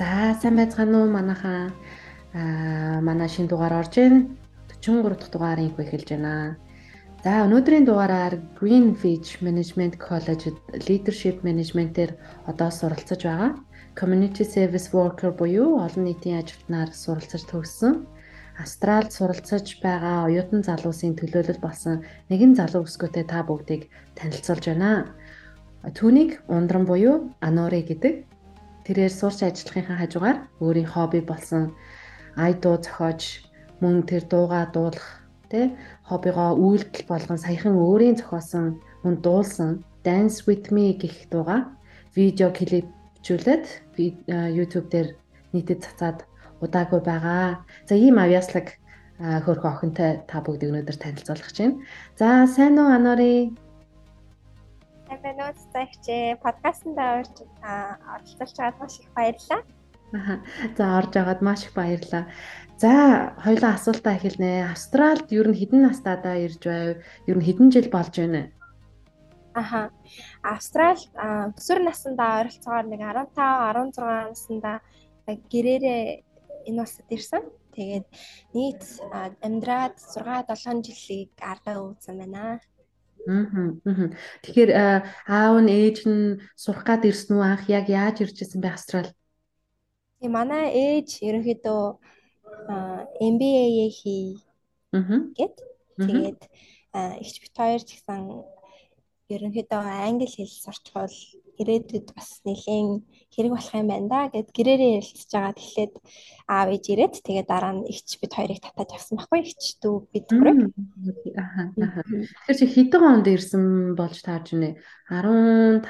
За сайн байцгаана уу манайхаа аа манай шинэ дугаар орж ийн 43 дахь дугаарыг эхэлж байна. За өнөөдрийн дугаараар Greenwich Management College Leadership Management-ээр одоо суралцаж байгаа. Community Service Worker буюу олон нийтийн ажилтнаар суралцаж төгссөн. Австралид суралцаж байгаа оюутан залуусын төлөөлөл болсон нэгэн залуу өсгөөтэй та бүгдийг танилцуулж байна. Түүнийг ундран буюу Анури гэдэг тэрээр сурч ажиллахынхаа хажуугаар өөрийн хобби болсон ай дуу зохиож мөн тэр дуугаа дуулах тэ хоббигоо үйлдэл болгон саяхан өөрийн зохиосон мөн дуулсан Dance with me гэх дуугаа видео клипжүүлээд YouTube дээр нийтэд цацаад удаагүй байгаа. За ийм авьяаслаг хөрхөн охинтой та бүгдийг өнөөдөр танилцуулах байна. За сайн уу Анори? Сайн байна уу цагчээ подкастт орж оролцож байгаад маш их баярлалаа. Аа. За орж байгаад маш их баярлалаа. За хоёлаа асуултаа эхэлнэ. Австралид ер нь хэдэн настайдаа ирж байв? Ер нь хэдэн жил болж байна? Аха. Австралид өсвөр насндаа ойролцоогоор нэг 15 16 наснда гэрээрээ энэ улсад ирсэн. Тэгээд нийт амьдраад 6 7 жилийг ардаа үүсэн байна. Тэгэхээр аав нь ээж нь сурах гад ирсэн үү анх яг яаж ирж ирсэн бэ Австрал? Тийм манай ээж ерөнхийдөө MBA хий. Аа. Гэт. Тэгээд ихч бит хоёр ч гэсэн ерөнхийдөө англи хэл сурчвал ирээдүйд бас нэлийн хэрэг болох юм байна да гэд гэрээрээ ярилцж байгаа. Тэгэхээр аав ээж ирээд тэгээ дараа нь ихч бид хоёрыг татаж авсан байхгүй ихч дүү бид бүрэг. Тэгэхээр чи хэдэн онд ирсэн болж тааж байна? 15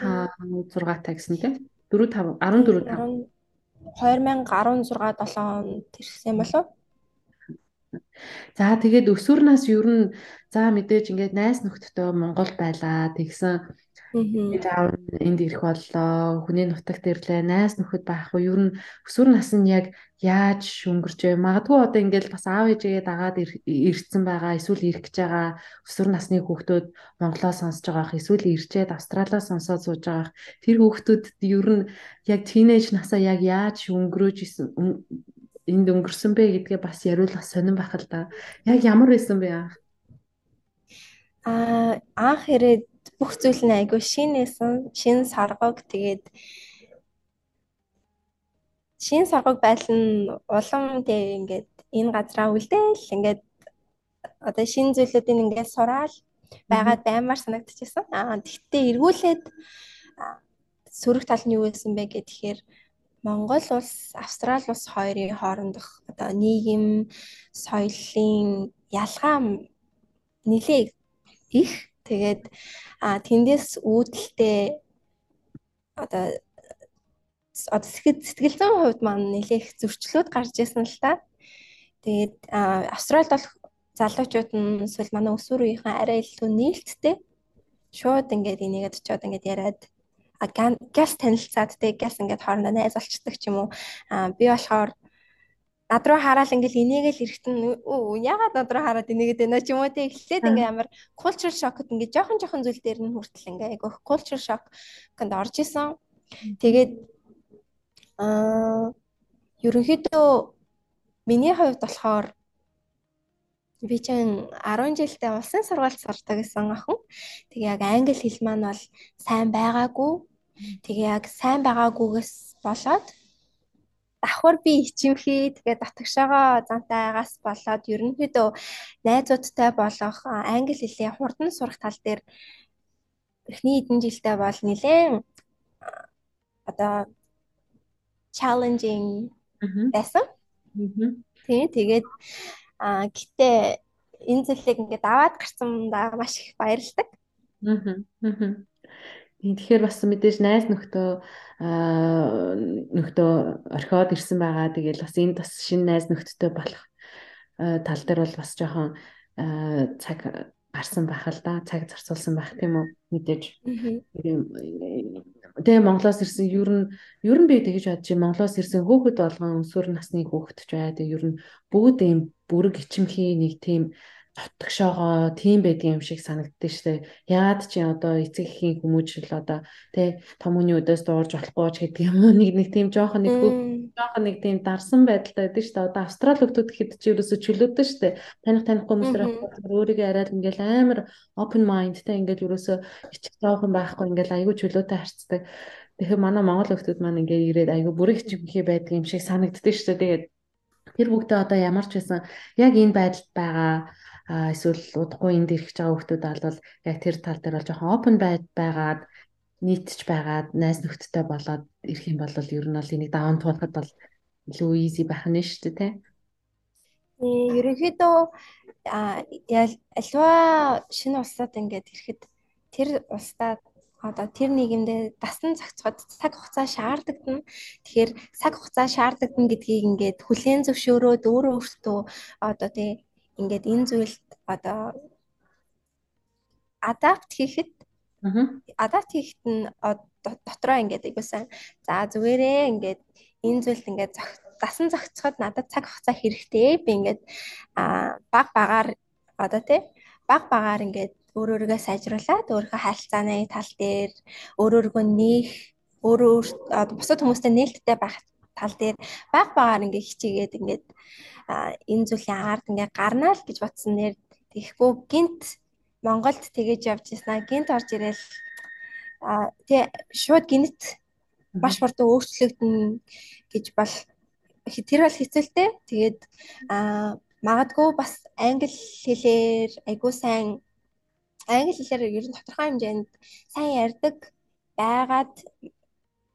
6 та гэсэн тийм 4 5 14 5 2016 7 онд ирсэн болов уу? За тэгээд өсвөр нас ер нь за мэдээж ингээд найс нөхдөдөө Монгол байлаа. Тэгсэн аав энд ирэх боллоо. Хүний нутагт ирлээ. Найс нөхөд байхгүй. Ер нь өсвөр нас нь яг яаж өнгөрч вэ? Магадгүй одоо ингээд бас аав ээжээ дагаад ирсэн байгаа. Эсвэл ирэх гэж байгаа өсвөр насны хүүхдүүд Монголоо сонсож байгаах. Эсвэл ирчээд Австралиа сонсоод сууж байгаах. Тэр хүүхдүүдэд ер нь яг тийнейж насаа яг яаж өнгөрөөж исэн энд өнгөрсөн бэ гэдгээ бас яриулах сонирн байх л да. Яг ямар байсан бэ аа? Аа анх ирээд бүх зүйл нь айгүй шинээсэн шин саргог тэгээд шин саргог байдал нь улам тэг ингээд энэ газраа үлдээл ингээд одоо шин зүйлүүдийг ингээд сураал байгаад баймаар санагдчихсан. Аа тэгтээ эргүүлээд сөрөг тал нь юу байсан бэ гэхээр Монгол улс, Австрали улс хоёрын хоорондох одоо нийгэм, соёлын ялгаа нэлээ их. Тэгээд а тэндээс үүдэлтэй одоо одоо сэтгэл зүйн хувьд маань нэлээх зөрчлүүд гарч ирсэн л та. Тэгээд Австралид бол залуучууд нь эсвэл манай өсвөр үеийнхэн арай илүү нээлттэй шууд ингээд энийгээд очиод ингээд яриад газ танилцаад тэг газ ингээд хоорондоо найз олцдог ч юм уу. А би болохоор над руу хараад ингээл энийг л эрэхтэн яагаад над руу хараад энийгээд байна ч юм уу те эхлээд ингээ ямар culture shock-д ингээ жоохон жоохон зүйл дээр нь хүртэл ингээ айгу culture shock-д орж исэн. Тэгээд аа ерөнхийдөө миний хувьд болохоор би чинь 10 жилдээ улсын сургуульд сурдаг гэсэн охин. Тэгээ яг англи хэл маань бол сайн байгаагүй. Тэгээ яг сайн байгаагүйгээс болоод давхар би ичимхий тэгээд татагшаага зантайгаас болоод ерөнхийдөө найзуудтай болох англи хэлээ хурдан сурах тал дээр эхний хэдэн жилдээ бол нэлээд одоо challenging байсан. Тийм тэгээд а гэтээ энэ зүйлийг ингээд аваад гарсандаа маш их баярлагдав. Аа. Тэгэхээр бас мэдээж найз нөхдөө нөхдөө орхиод ирсэн байгаа. Тэгээл бас энд бас шинэ найз нөхдтэй болох тал дээр бол бас жоохон цаг гарсан байх л да. Цаг зарцуулсан байх тийм үү? Мэдээж. Тэгээ Монголоос ирсэн ер нь ер нь би тэгэж бодож байна. Монголоос ирсэн хөөхд болгон өсвөр насны хөөхд ч бай. Тэгээ ер нь бүгд ийм бүрэг ичимхий нэг тийм тотгшоогоо тийм байдгийн юм шиг санагддээ штэ. Яагаад чи одоо эцэг эхийн хүмүүжил одоо тэ том хүний өдөөс дуурж болохгүй ч гэдэг юм уу нэг нэг тийм жоохон нэг жоохон нэг тийм дарсан байдалтай байдаг штэ. Одоо австрал хүмүүс гэхэд чи ерөөсө чөлөөдөө штэ. Таних танихгүй хүмүүстэр өөрийгөө арай л ингээл амар open mindтэй ингээл ерөөсө ичих жоохон байхгүй ингээл айгүй чөлөөтэй харцдаг. Тэгэхээр манай монгол хүмүүс маань ингээд ирээд айгүй бүрэх чимхий байдаг юм шиг санагддээ штэ. Тэгээд тэр бүгдээ одоо ямар ч байсан яг энэ байдалд байгаа эсвэл удахгүй энд ирэх байгаа хүмүүс бол яг тэр тал дээр бол жоохон open байгаад нийтж байгаад найз нөхдөдтэй болоод ирэх юм бол ер нь бол энийг даун туулахад бол илүү easy байх нь шүү дээ тий. Э ерөнхийдөө альва шинэ улсад ингээд ирэхэд тэр улсад одоо тэр нийгэмдээ дасан зохицоход цаг хугацаа шаарддаг. Тэгэхээр цаг хугацаа шаарддаг гэдгийг ингээд хүлээн зөвшөөрөөд өөрөө өөртөө одоо тий ингээд энэ зүйлд одоо адапт хийхэд адапт хийхэд нь дотроо ингээд айгуусан за зүгээрээ ингээд энэ зүйлд ингээд дасан зохицоход надад цаг хугацаа хэрэгтэй. Би ингээд баг багаар одоо тий баг багаар ингээд өөр өөргөө сайжруулад өөрийнхөө харилцааны тал дээр өөр өөргөө нээх өөрөө бусад хүмүүстэй нээлттэй байх тал дээр баг багаар ингээд хичээгээд ингээд энэ зүйлийн ард ингээ гарнаа л гэж бодсон нэр тэгэхгүй. Гинт Монголд тэгэж явж яснаа гинт орж а тий шууд гинт маш хурдан өөрчлөгдөн гэж бол тэр бол хэцэлтэй. Тэгээд магадгүй бас англи хэлээр айгуу сайн англи хэлээр ер нь тодорхой хэмжээнд сайн ярьдаг байгаад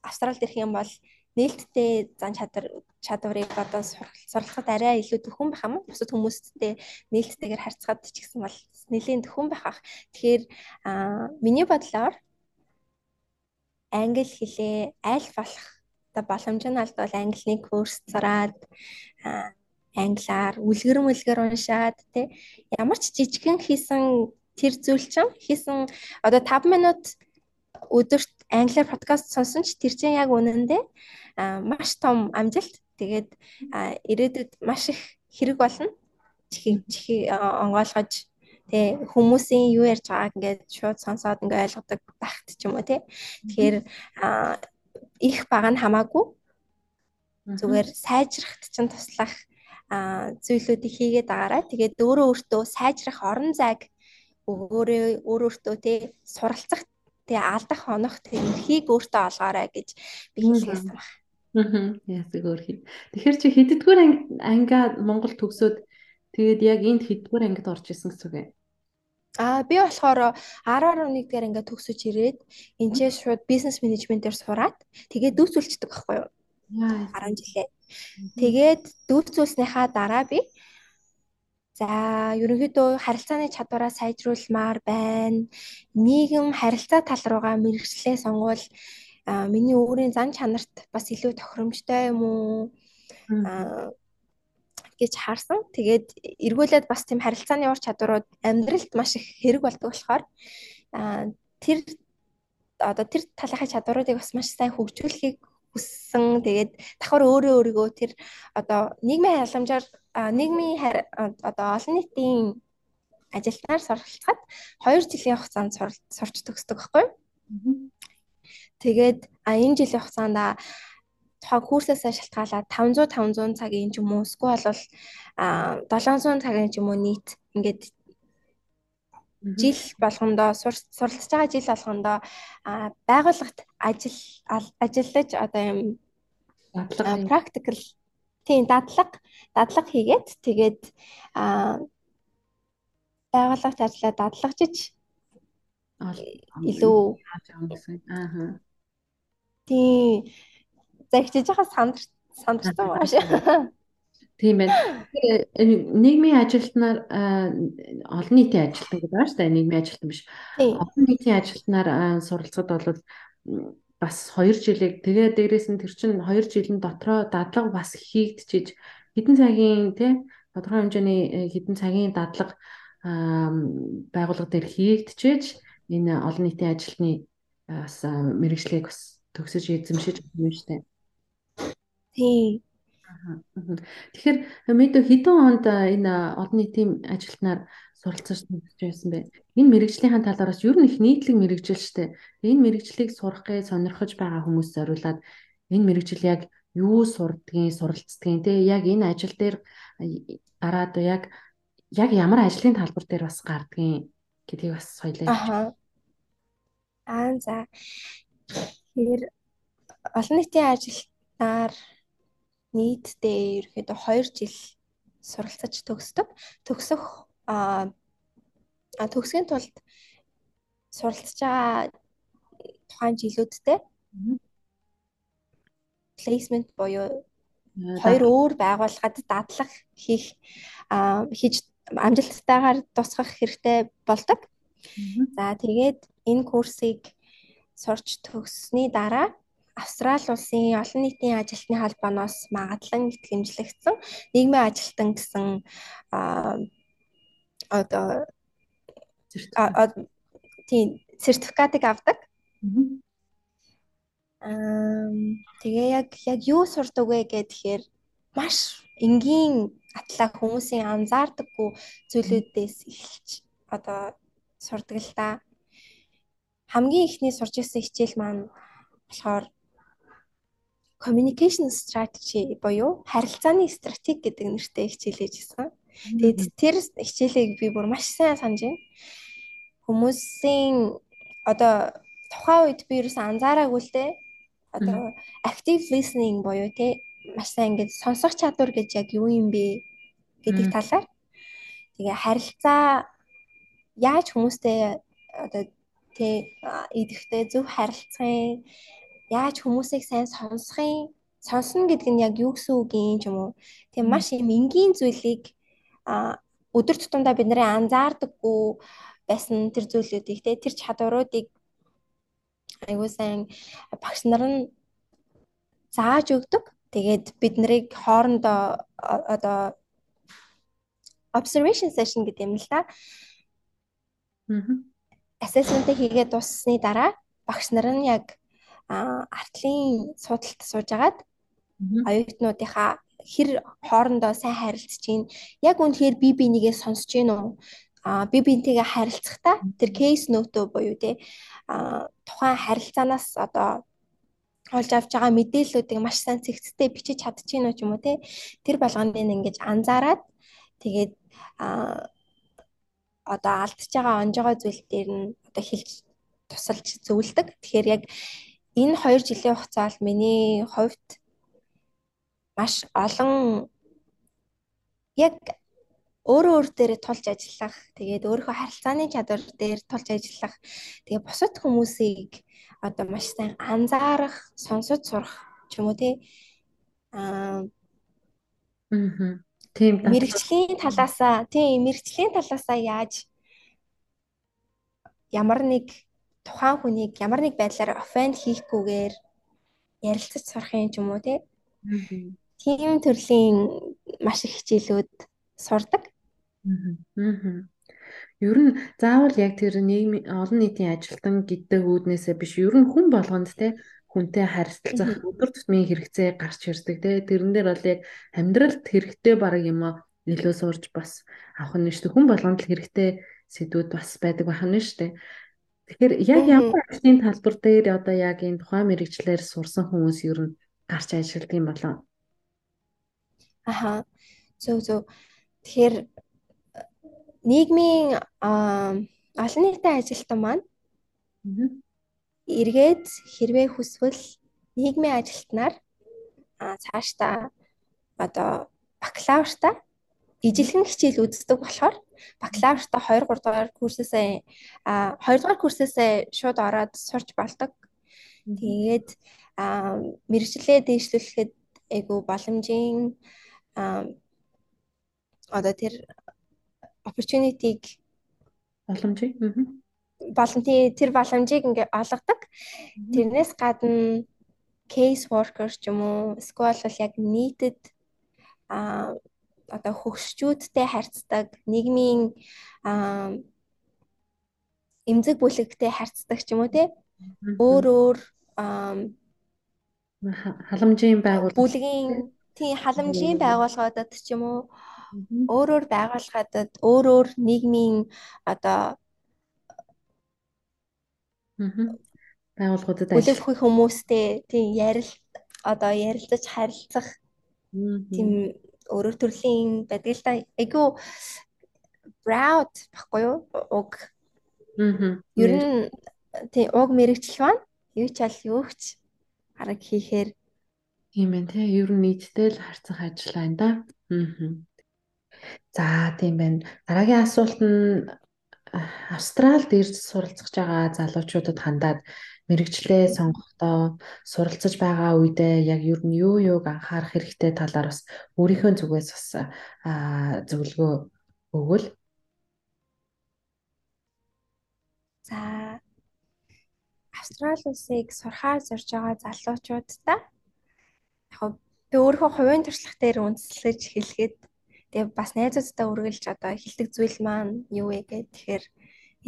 австралид ирэх юм бол нээлттэй зан чадвар чадварыг одоо суралцахад арай илүү төхөн байх юм. Бусад хүмүүстэй нээлттэйгээр харьцахад ч гэсэн бол нэлийн төхөн байх ах. Тэгэхээр миний бодлоор англи хэлээ аль болох одоо боломж нь алдвал английн курс зараад англиар үлгэр мүлгэр уншаад тий ямар ч жижигхэн хийсэн тэр зүйл чинь хийсэн одоо 5 минут өдөрт англиар подкаст сонсон ч тэр чинь яг үнэндээ маш том амжилт. Тэгээд ирээдүйд маш их хэрэг болно. Чихи онгойлгож тэ хүмүүсийн юу ярьж байгааг ингээд шууд сонсоод ингээд ойлгодог багт ч юм уу тэ. Тэгэхээр их бага нь хамаагүй зүгээр сайжрахт чинь туслах зүйлүүдийг хийгээд байгаарай. Тэгээд өөрөө өөртөө сайжрах орон зайг өөрөө өөрөөсөө тэ суралцах тэгээ алдах хонох тэрхийг өөртөө олгоорой гэж би хэлсэн байна. Аа. Ясаг өөр хий. Тэгэхээр чи хэддгээр ангиа Монгол төгсөөд тэгээд яг энд хэддгээр ангид орж исэн гэсэн үг юм. Аа би болохоор 10-11 дээр ингээд төгсөж ирээд энэчээ шууд бизнес менежментээр сураад тэгээд дүүцүүлчихдэг байхгүй юу? 10 жилээ. Тэгээд дүүцүүлснийхаа дараа би за ерөнхийдөө харилцааны чадвараа сайжруулмаар байна. Нийгэм харилцаа тал руугаа мэрэгчлээ сонгуул миний өөрийн зан чанарт бас илүү тохиромжтой юм уу гэж харсан. Тэгээд эргүүлээд бас тийм харилцааны ур чадварууд амьдралд маш их хэрэг болдог болохоор тэр одоо тэр талынхаа чадваруудыг бас маш сайн хөгжүүлэхийг хүссэн. Тэгээд давхар өөрөө өөрийгөө тэр одоо нийгмийн халамжаар нийгмийн одоо олон нийтийн ажилтнаар суралцахад 2 жилийн хугацаанд сурч төгсдөг байхгүй? Тэгээд а энэ жилийн хугацаанд тухайн курсаасаа шалтгаалаад 500 500 цагийн ч юм уу эсвэл бол а 700 цагийн ч юм уу нийт ингээд жил болгондоо суралцж байгаа жил болгондоо байгууллагт ажил ажиллаж одоо юм практикл тийм дадлага дадлага хийгээд тэгээд байгууллагт ажиллаа дадлагжиж илүү. Аа Тийм. Загчиж байгаа сандар сандарсан маш. Тийм байна. Нийгмийн ажилтнаар олон нийтийн ажилтан гэдэг байна шүү дээ. Нийгмийн ажилтан биш. Олон нийтийн ажилтнаар суралцахад бол бас 2 жилиг тэгээ дээрээс нь тэр чинь 2 жилийн дотроо дадлага бас хийгдчихэж хэдэн цагийн тий тодорхой хэмжээний э, хэдэн цагийн дадлага байгууллага дээр хийгдчихэж энэ олон нийтийн ажилтны бас мэрэгжлийг бас төгсөж эзэмшиж байгаа юм шүү дээ. Тийм. Тэгэхээр мэдээ хэдэн онд энэ олон нийтийн ажилтнаар суралцаж байсан бэ? Энэ мэрэгжлийн талаараас ер нь их нийтлэг мэрэгжил штэ. Энэ мэрэгжлийг сурах гэж сонирхож байгаа хүмүүс зориулаад энэ мэрэгжил яг юу сурдгийг, суралцдгийг те яг энэ ажил дээр дараад яг яг ямар ажлын талбар дээр бас гардгийг гэдгийг бас соёлоо. Аха. Аа за. Тэгэхээр олон нийтийн ажилтнаар нийтдээ ерөөхдөө 2 жил суралцаж төгсдөг. Төгсөх а төгсгийн тулд суралцж байгаа тухайн жилүүдтэй placement буюу хоёр өөр байгууллагад дадлах хийх хийж амжилттайгаар тусгах хэрэгтэй болдог. За тэгээд энэ курсыг сурч төгссөний дараа Австрали улсын олон нийтийн ажилтны холбооноос магадлан итгэмжлэгдсэн нийгмийн ажилтан гэсэн одоо тийм сертификатыг авдаг. Аа тэгээ яг яг юу сурдаг вэ гэхээр маш энгийн атлаа хүмүүсийн анзаардаггүй зүйлүүдээс эхэлж одоо сурдаг л та. Хамгийн ихний сурч ирсэн хичээл маань болохоор communication strategy буюу харилцааны стратеги гэдэг нэртэй хичээл хийжсэн. Тэгээд тэр хичээлийг би бүр маш сайн санаж байна. Хүмүүсийн одоо тухайн үед би ерөөс анзаараагүй л дээ. Одоо active listening буюу те маш сайн ингэж сонсох чадвар гэж яг юу юм бэ гэдэг талаар. Тэгээ харилцаа яаж хүмүүстэй одоо тэ идэвхтэй зөв харилцахын яаж хүмүүсийг сайн сонсохын сонсно гэдэг нь яг юу гэсэн үг юм уу. Тэгээ маш юм энгийн зүйлийг а өдөр тутамдаа бид нарын анзаардаггүй байсан тэр зүйлүүдийг те тэр чадваруудыг айгуу сайн багш нар нь зааж өгдөг. Тэгээд бид нарыг хоорондоо одоо observation session гэдэг юм л да. Аа. Assessment хийгээд дуссны дараа багш нар нь яг артлын судалт суужгаад оюутнуудынхаа хэр хоорондоо сайн харилцаж чинь яг үнэхээр би бинийгээ сонсож гин үү? А би бинтэйгээ харилцахдаа тэр кейс нөтөө буюу те а тухайн харилцаанаас одоо олж авч байгаа мэдээллүүдийг маш сайн цэгцтэй бичиж чадчихэв үү ч юм уу те? Тэр болгонд нь ингэж анзаараад тэгээд а одоо алдчихж байгаа онж байгаа зүйл дээр нь одоо хэлж тусалж зөвлөдөг. Тэгэхээр яг энэ 2 жилийн хугацаанд миний хувьд маш олон яг өөрөө өөр дээрээ тулж ажиллах, тэгээд өөрийнхөө харилцааны чадвар дээр тулж ажиллах, тэгээд бусад хүмүүсийг одоо маш сайн анзаарах, сонсож сурах ч юм уу тий. Аа Тийм мэрэгчлийн талаасаа тийм мэрэгчлийн талаасаа яаж ямар нэг тухайн хүнийг ямар нэг байдлаар офенд хийхгүйгээр ярилцаж сурах юм ч юм уу тий. Тийм төрлийн маш их хичээлүүд сурдаг. Аа. Ер нь заавал яг тэр нийгмийн олон нийтийн ажилтан гэдэг үүднээсээ биш ер нь хүн болгонд те хүнтэй харилцах өдөр тутмын хэрэгцээ гарч ирдэг те тэрэн дээр бол яг амьдралд хэрэгтэй баг юм аа илүү сурж бас авах нь шүү дээ. Хүн болгонд л хэрэгтэй сэдвүүд бас байдаг байх нь шүү дээ Тэгэхээр яг ямар ажлын талбар дээр одоо яг энэ тухайн мэрэгчлэр сурсан хүмүүс ер нь гарч ажилладаг юм болоо. Аха. Зөв зөв. Тэгэхээр нийгмийн олон нийтийн ажилтан маань эргээд хэрвээ хүсвэл нийгмийн ажилтнаар цаашдаа одоо бакалавртаа ижилхэн хичээл үздэг болохоор бакалавртаа 2 3 дугаар курсээсээ а 2 дугаар курсээсээ шууд ороод сурч болдог. Тэгээд мэрэгчлээ дэвшлүүлэхэд айгу боломжийн одоо тэр opportunity-г боломжийг боломжтой тэр боломжийг ингээ олгодог. Тэрнээс гадна case worker ч юм уу эсвэл бол яг нийтэд а одоо хөгшчүүдтэй харьцдаг, нийгмийн эмзэг бүлэгтэй харьцдаг ч юм уу те. Өөр өөр халамжийн байгууллага бүлгийн Тийм халамжийн байгууллагуудад ч юм уу? Өөрөөр байгууллагуудад өөр өөр нийгмийн одоо байгууллагуудад ажиллах хүмүүстэй тийм ярил одоо ярилцаж харилцах тийм өөрөөр төрлийн байдаг л да. Айгу proud баггүй юу? Уг. Аа. Ер нь тий уг мэрэгчлэл байна. Юу ч аль юу ч арга хийхээр Тийм байна те. Ер нь нийтдээ л харьцах ажил байна да. Аа. За тийм байна. Дараагийн асуулт нь Австралид ирж суралцж байгаа залуучуудад хандаад мэрэгчлээ сонгохдоо суралцж байгаа үедээ яг ер нь юу юуг анхаарах хэрэгтэй талаар бас өөрийнхөө зүгээс бас зөвлөгөө өгвөл. За Австрали улсыг сурахаар зорж байгаа залуучуудаа яг би өөрөө хувийн туршлага дээр үндэслэж хэлгээд тэгээ бас найзуудтай үргэлж одоо хилдэг зүйл маань юу вэ гэхээр тэгэхээр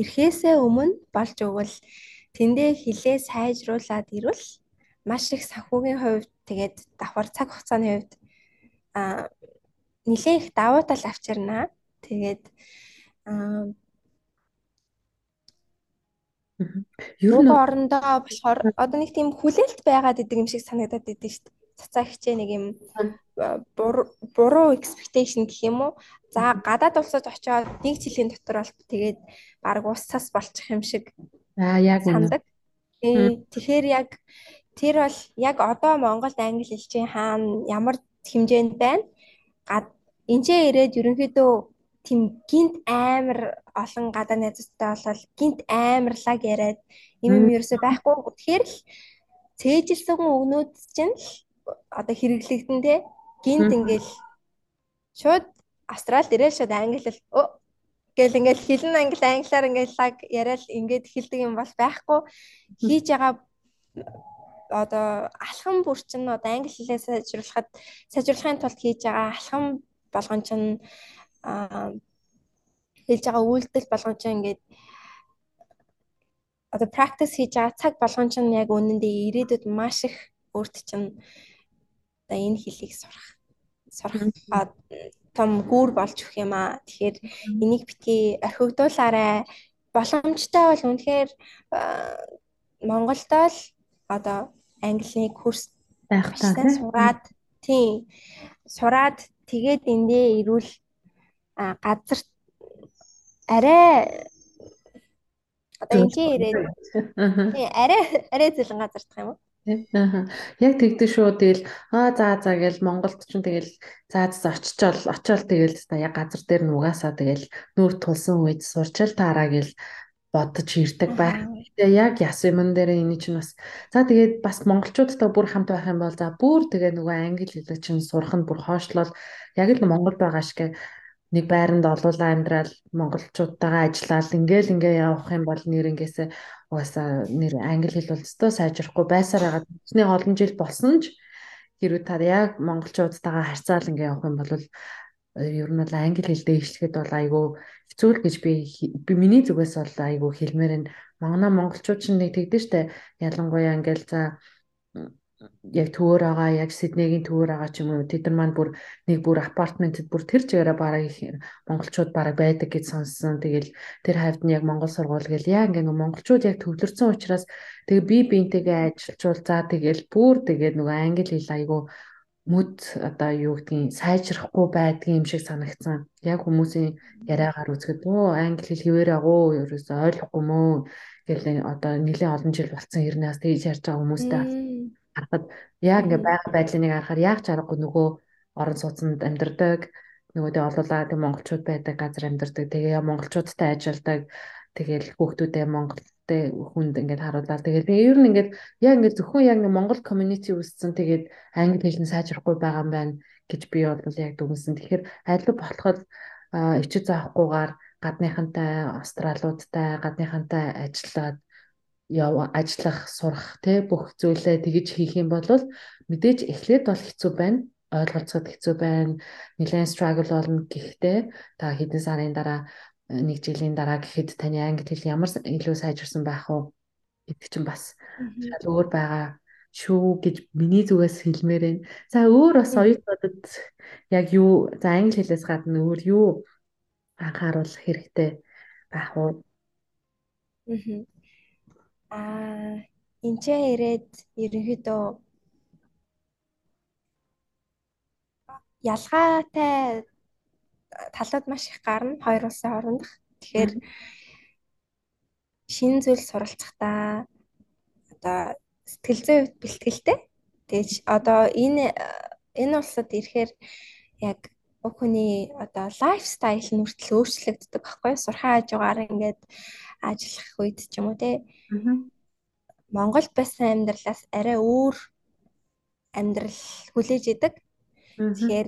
эрхээсээ өмнө болж өгвөл тэндээ хилээ сайжруулад ирвэл маш их санхүүгийн хувьд тэгээд давхар цаг хугацааны хувьд а нэлээд их давуу тал авчирнаа. Тэгээд аа Ер нь орондоо болохоор одоо нэг тийм хүлээлт байгаад идэг юм шиг санагдаад идэв шүү дээ цацаа хичээ нэг юм буруу expectation гэх юм уу. За гадаад улсад очиод нэг жилийн дотор бол тэгээд баг ус цас болчих юм шиг аа яг сандаг. Тэгэхээр яг тэр бол яг одоо Монголд англи хэлчийн хаана ямар хэмжээнд байна. Гад энчээ ирээд ерөнхийдөө тийм гинт амар олон гадаа найзтай болол гинт амарлаг яриад юм юм ерөөсөй байхгүй. Тэгэхээр л цээжилсэн өгнүүд чинь л одоо хэрэглэгдэн те гинт ингээл шууд австрал дээрээ шууд англи хэл гэл ингээл хэлэн англи англиар ингээл лаг яриад ингээд хэлдэг юм бол байхгүй. Хийж байгаа одоо алхам бүр чинь одоо англи хэлээ сайжруулахад сайжруулахын тулд хийж байгаа алхам болгон чинь хийж байгаа үйлдэл болгон чинь ингээд одоо practice хийж байгаа цаг болгон чинь яг үнэндээ ирээдүйд маш их өөрт чинь одоо энэ хэлийг сурах сурах том гүүр болж өгөх юм аа. Тэгэхээр энийг битгий орхигдуулаарай. Боломжтой бол үнэхээр Монголдоо л одоо английн курс байх таа сураад тийм сураад тэгээд эндээ ирүүл газар арай одоо энэ ирээд тийм арай арай зэлэн газардах юм уу? Аа. Яг тэгдэж шүү. Тэгэл аа за за гэл Монголд ч тэгэл за за очичоол очиол тэгэл яг газар дээр нугасаа тэгэл нүүр тулсан үед сурчил таараа гэл бодож ирдэг байх. Тэгээ яг яс юмн дээр энэ чинь бас за тэгээд бас монголчуудтай бүр хамт байх юм бол за бүр тэгээ нөгөө англи хэлийг чинь сурах нь бүр хоошлол яг л Монгол байгаа шиг нэг байранд олуулаа амьдрал монголчуудтайгаа ажиллаад ингээл ингээ явах юм бол нэр ингээсээ угаасаа нэр англи хэл бол өстой сайжрахгүй байсаар байгаа. Тэсний олон жил болсон ч хэрвээ та яг монголчуудтайгаа харьцаал ингээ явах юм бол ер нь бол англи хэл дээшлэхэд бол айгүй хэцүү л гэж би би миний зүгээс бол айгүй хэлмээр энэ манай монголчууд ч нэг тэгдэж штэ ялангуяа ингээл за яг төвөр байгаа яг Сиднейгийн төвөр байгаа ч юм уу. Тэд нар маань бүр нэг бүр апартментэд бүр тэр чигээрээ бараг их монголчууд бараг байдаг гэж сонссон. Тэгэл тэр хавьд нь яг монгол сургууль гэл яа ингээ монголчууд яг төвлөрсөн учраас тэгээ би биентэйгээ ажиллажуул за тэгэл бүр тэгээд нөгөө англи хэл айгу мүд одоо юу гэдгийг сайжрахгүй байдгийн юм шиг санагдсан. Яг хүмүүсийн яриагаар үзэхэд оо англи хэл хэвээр агуу ерөөсөй ойлгохгүй мөө гэл одоо нэлээд олон жил болцсон хэрнээс тэгж ярьж байгаа хүмүүстэй харахад яг ингээ байгаль байдлыг харахаар яг чаргагүй нөгөө орон сууцнд амьдардаг нөгөөдөө олуулаа тэг монголчууд байдаг газар амьдардаг тэгээ монголчуудтай ажилладаг тэгээл хүүхдүүдээ монголтэй хүнд ингээд харуулаад тэгээд ер нь ингээд яг ингээд зөвхөн яг монгол комьюнити үүссэн тэгээд англи хэл нь сайжрахгүй байгаа юм байна гэж би бол яг дүгнсэн. Тэгэхээр аль болоход ичиж заахгүйгээр гадныхантай австралиудтай гадныхантай ажиллаад яв ажиллах, сурах те бүх зүйлээ тэгж хийх юм бол мэдээж эхлээд бол хэцүү байна. ойлголцоход хэцүү байна. Нэлээд struggle болно гэхдээ та хэдэн сарын дараа нэг жилийн дараа гэхэд таны англи хэл ямар илүү сайжирсан байх вэ гэдэг чинь бас шал өөр байгаа шүү гэж миний зүгээс хэлмээр байна. За өөр бас оюутнуудад яг юу за англи хэлээс гадна өөр юу анхааруулах хэрэгтэй байх уу? Аа энэ ч ирээд ерөнхийдөө ялгаатай талууд маш их гарна хоёр улсын хоорондох. Тэгэхээр шинэ зүйл суралцахдаа одоо сэтгэл зүйн бэлтгэлтэй. Тэгэж одоо энэ энэ улсад ирэхээр яг бүх хүний одоо лайфстайл нь хүртэл өөрчлөгддөг байхгүй? Сурхаа хажуугаар ингээд ажиллах үед ч юм уу те. Монгол байсан амьдралаас арай өөр амьдрал хүлээж идэг. Тэгэхээр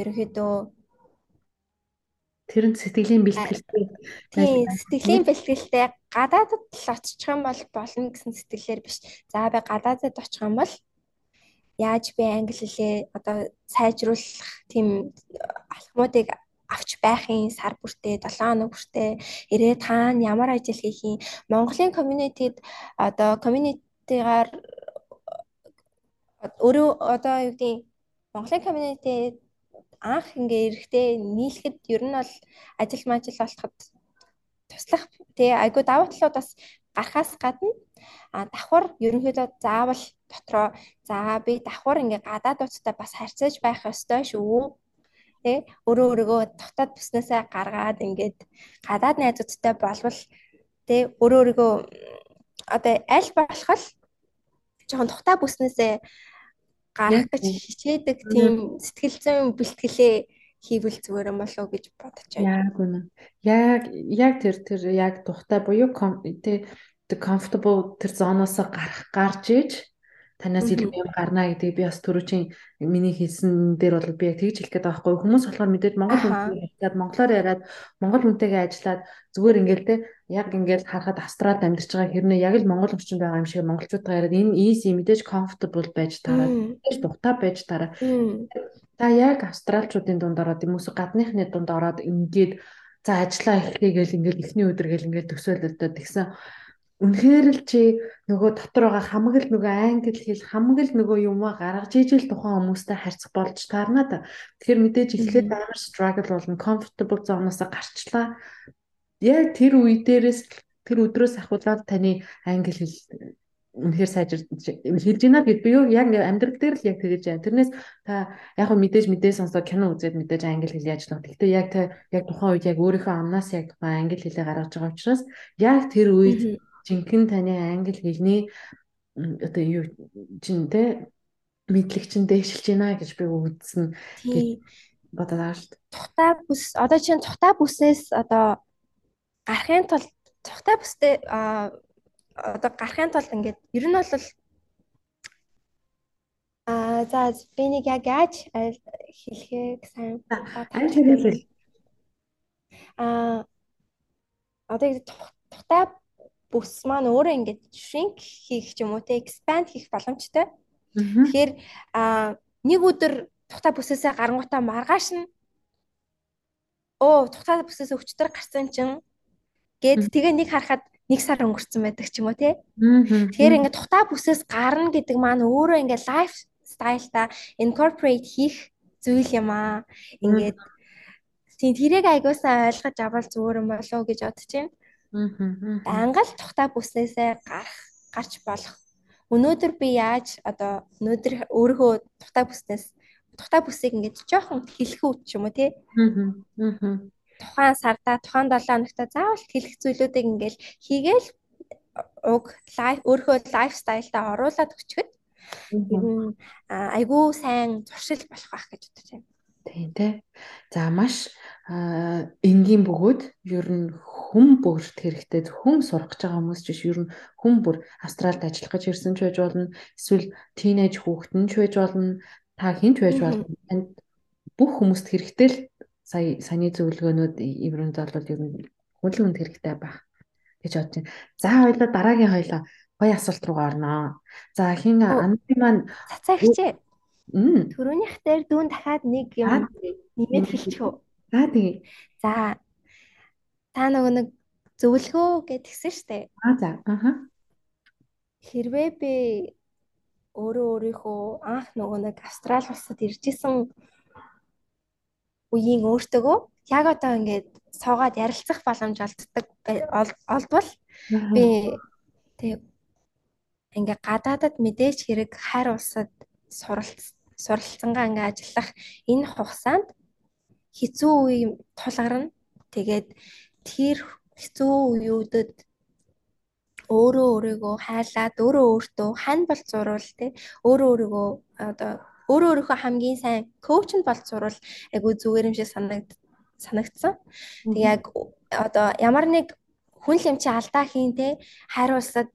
ерөнхийдөө Тэр нь сэтгэлийн бэлтгэлтэй. Тийм, сэтгэлийн бэлтгэлтэй гадаадд л очих юм бол болно гэсэн сэтгэлээр биш. За би гадаадд очих юм бол яаж би англи хэлээ одоо сайжруулах тийм алхмуудыг авч байхын сар бүртээ 7 хоног бүртээ ирээд хаана ямар ажил хийх юм. Монголын community-д одоо community-гаар өөрөө одоо юу гэдэг Монголын community анх ингээ эрэхтэй нийлэхэд ер нь бол ажил мажил болоход туслах тий айгуу давуу талууд бас гарахаас гадна а давхар ерөнхийдөө заавал дотроо за би давхар ингээ гадаадуудтай бас харьцаж байх ёстой шүү тий? Өөрөө өөрийгөө дотоод бүснээсээ гаргаад ингээд гадаад найзуудтай болвол тий? Өөрөө өөрийгөө одоо аль болох л жоохон тухтай бүснээсээ гарах гэж хичээдэг тийм сэтгэл зүйн бэлтгэлээ хийвэл зүгээр юм болов уу гэж бодож байна. Яг үнэ. Яг яг тэр тэр яг тухтай буюу тэ comfortable тэр зоноос гарах гарч иж танаас илүү юм гарна гэдэг би бас түрүүчийн миний хэлсэн дээр бол би яг тэгж хэлэх гээд байгаа байхгүй. Хүмүүс болохоор мэдээд Монгол хүнтэй ажиллаад монголоор яриад монгол хүнтэйгээ ажиллаад зүгээр ингээл те яг ингээл харахад австралид амьдарч байгаа хэрнээ яг л монгол орчинд байгаа юм шиг монголчуудаа яриад энэ easy мэдээж comfortable байж таараа мэдээж дутаа байж таараа та яг австралчуудын дунд ороод юм уу гадныхны дунд ороод ингээд за ажиллаа эхлэе гэл ингээл эхний өдөр гэл ингээл төсөөлөлтөд тэгсэн Үнэхээр л чи нөгөө дотор байгаа хамаг л нөгөө англи хэл хамаг л нөгөө юмаа гаргаж ижил тухайн хүмүүстэй харьцах болж таарна да. Тэгэхээр мэдээж эхлээд амар struggle болно. Comfortable zone-оос гарчлаа. Яг тэр үе дээрээс тэр өдрөөс ахуулаад таны англи хэл үнэхээр сайжир хэлж байна гэд би юу яг амьдрал дээр л яг тэгэж байна. Тэрнээс та яг хөө мэдээж мэдээ сонсоод кино үзээд мэдээж англи хэл яаж нөх. Гэхдээ яг та яг тухайн үед яг өөрийнхөө амнаас яг тухайн англи хэлээ гаргаж байгаа учраас яг тэр үед жинхэнэ таны англи хэлний одоо юу чин тэ мэдлэг чин дээшилж байна гэж би үзсэн гэж бодоод байгаа шүү дээ. Тухтай бүс одоо чинь тухтай бүсээс одоо гарахын тулд тухтай бүстэй одоо гарахын тулд ингээд ер нь бол а за би нэг яг яаж хэлхээ сайн аль хэлэл а одоо тухтай бүс маань өөрөө ингээд shrink хийх ч юм уу те expand хийх боломжтой. Тэгэхээр а нэг өдөр тухтай бүсээсээ гарангуудаа маргааш нь оо тухтай бүсээс өвчтөр гарсан чинь гээд тэгээ нэг харахад нэг сар өнгөрцөн байдаг ч юм уу те. Тэгэхээр ингээд тухтай бүсээс гарна гэдэг маань өөрөө ингээд life style-та incorporate хийх зүйл юм аа. Ингээд тийм тэрийг айгуусаа ойлгож авал зүгээр юм болов уу гэж бодож байна. Ангал тухтай бүснээсээ гарах гарч болох. Өнөөдөр би яаж одоо өнөөдөр өөрийнхөө тухтай бүснээс тухтай бүсийг ингэж жоохон хэлэхүү ч юм уу тий. Тухайн сарда тухайн 7 хоногта заавал хэлэх зүйлүүдийг ингээл хийгээл уг лайф өөрийнхөө лайфстайлдаа оруулаад өчгöd айгүй сайн зуршил болох байх гэж бодож байна. Тийм тий. За маш энгийн бөгөөд ер нь хүн бүрт хэрэгтэй хүн сурах гэж байгаа хүмүүс ч биш ер нь хүн бүр Австралид ажиллах гэж ирсэн ч байж болно эсвэл тийнейж хүүхэд нь ч байж болно та хинч байж болно танд бүх хүмүүст хэрэгтэй л сая саяны зөвлөгөөнүүд евронд бол ер нь хүн хүнд хэрэгтэй байх гэж бодож байна. За хоёлаа дараагийн хоёлаа гоё асуулт руу орноо. За хин анди маань цацаагч Төрөөнийх дээр дүүн дахиад нэг юм нэмээд хэлчих үү? За тэгээ. За та нөгөө нэг зөвлөгөө гэдгсэн штэ. Аа за. Аха. Хэрвээ би өөрөө өөрийнхөө анх нөгөө нэг Австрали улсад ирж исэн үеийн өөртөөгөө яг одоо ингээд суугаад ярилцах боломж олддог олдвол би тэг ингээ гадаадад мэдээж хэрэг хайр улсад суралцсангаа ингээ ажиллах энэ хугацаанд хэцүү үе тулгарна. Тэгээд тэр хэцүү үеүүдэд өөрөө өөрийгөө хайлаад өөрөө өөртөө хань бол зурвал тий өөрөө өөрийгөө одоо өөрөө өөрийнхөө хамгийн сайн коуч нь бол зурвал айгу зүгээр юм шиг санагд санагдсан. Тэг яг одоо ямар нэг хүн л юм чи алдаа хийн те хайруулсад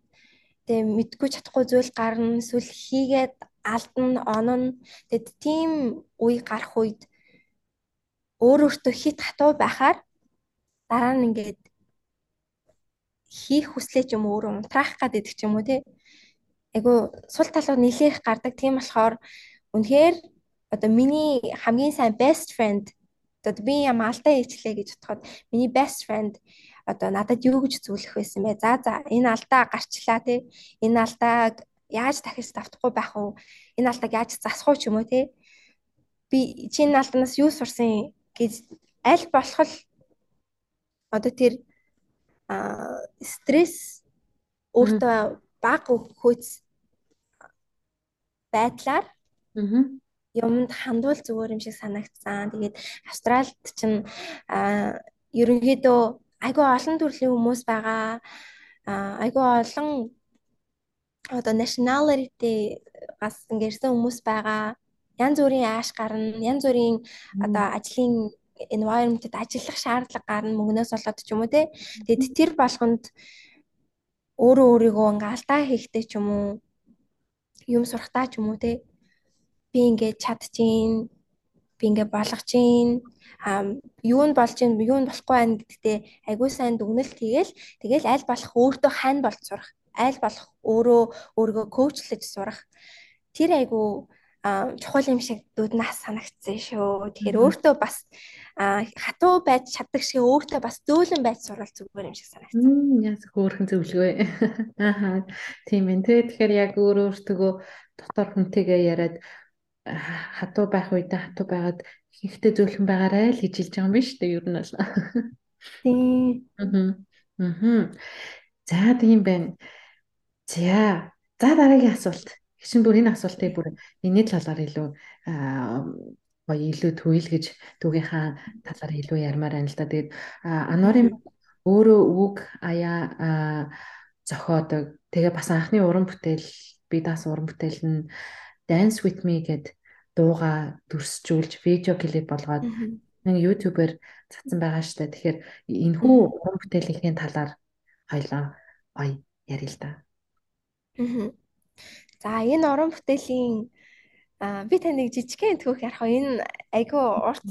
тэг мэдгүй чадахгүй зүйл гарна эсвэл хийгээд алдна онно тэгэд тийм үе гарах үед өөр өөртөө хит хатуу байхаар дараа нь ингээд хийх хүслээ ч юм уу өөрөө унтраах гэдэг ч юм уу тий айгу сул талууд нэлээх гардаг тийм болохоор үнэхээр одоо миний хамгийн сайн best friend одоо би юм алдаа хийчлээ гэж бодоход миний best friend одоо надад юу гэж зөвлөх байсан бэ? За за энэ алдаа гарчлаа тий. Энэ алдааг яаж дахиж давтахгүй байх вэ? Энэ алдааг яаж засах уу ч юм уу тий. Би чи энэ алдаанаас юу сурсан гэж аль болох л одоо тэр стресс өөртөө баг хөөц байдлаар юмд хандвал зүгээр юм шиг санагдсан. Тэгээд Австралид чинь ерөнхийдөө айгүй олон төрлийн хүмүүс байгаа. Айгүй олон одоо nationality гас ингэрсэн хүмүүс байгаа. Янз бүрийн ааш гарна, янз бүрийн одоо ажлын environment-д ажиллах шаардлага гарна мөнгнөөс болоод ч юм уу те. Тэгэд тэр болгонд өөрөө өөрийгөө ингээ алдаа хийхдээ ч юм уу юм сурахтаа ч юм уу те. Би ингээ чадчихээн би ингээ болгож чинь юу нь болж чинь юу нь болохгүй байна гэдэгтээ айгүй сайн дүгнэлт хийгээл тэгэл аль болох өөртөө хань болж сурах аль болох өөрөө өөрийгөө коучлаж сурах тэр айгүй чухал юм шиг дүүднаас санагдсан шүү. Тэгэхээр өөртөө бас хатуу байж чаддаг шиг өөртөө бас зөөлөн байж сурал зүгээр юм шиг санагдсан. Яс хөөрхөн зөвлөгөө. Ааха. Тийм ээ. Тэгэхээр яг өөр өөртөө дотор хүнтэйгээ яриад хатуу байх үедээ хатуу байгаад ихтэй зөөлхөн байгаарай л гэж хэлж байгаа юм биш үү? Ер нь бол. Тийм. Аа. За тийм байна. За. За дараагийн асуулт. Гişin бүр энэ асуултыг бүр энэний талаар илүү гоё илүү төвөл гэж түүгийнхаа талаар илүү ярмаар байна л да. Тэгээд Ануарын өөрөө үг аяа зохиодог. Тэгээ бас анхны уран бүтээл би даас уран бүтээл нь Dance with me гэд дууга дүрсжүүлж видео клип болгоод нэг YouTube-ээр цацсан байгаа штэ. Тэгэхээр энэхүү уран бүтээлийн талаар хоёлаа гоё ярил л да. За энэ уран бүтээлийн би таныг жижигхэн төвх ярих энэ айгүй урт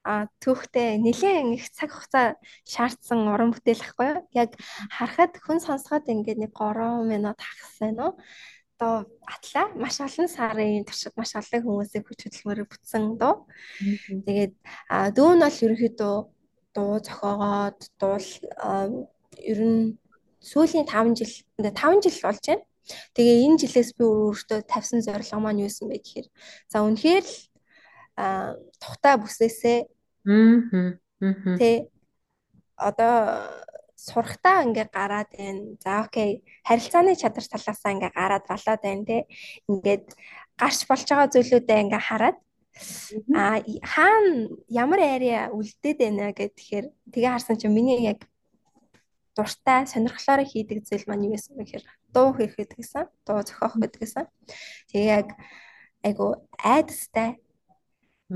а түүхтэй нэлээд их цаг хугацаа шаардсан уран бүтээл ахгүй юу? Яг харахад хүн сонсоход ингээд нэг 3 минут хагас байна уу? одоо атлаа маш олон сарын туршид маш олон хүмүүсийг хүч хөдөлмөрөөр бүтсэн дуу. Тэгээд дүү нь бол ерөнхийдөө дуу зохиогоод дуул ер нь сүүлийн 5 жил 5 жил болж байна. Тэгээ энэ жилээс би өөртөө тавьсан зорилго маань юу юм бэ гэхээр за үнэхээр л тухтай бүсээсээ аа тэ одоо сурахтаа ингээ гараад байна. За окей. Харилцааны чадвар талаасаа ингээ гараад болоод байна те. Ингээд гарч болж байгаа зүйлүүдээ ингээ хараад а хаана ямар area үлдээд байна гэхээр тэгээ харсан чинь миний яг дуртай сонирхлоор хийдэг зүйл маань юу байсан бэ гэхээр дуу хийх гэдгийгсэн, дуу зохиох гэдгийгсэн. Тэгээ яг айгу айдастай.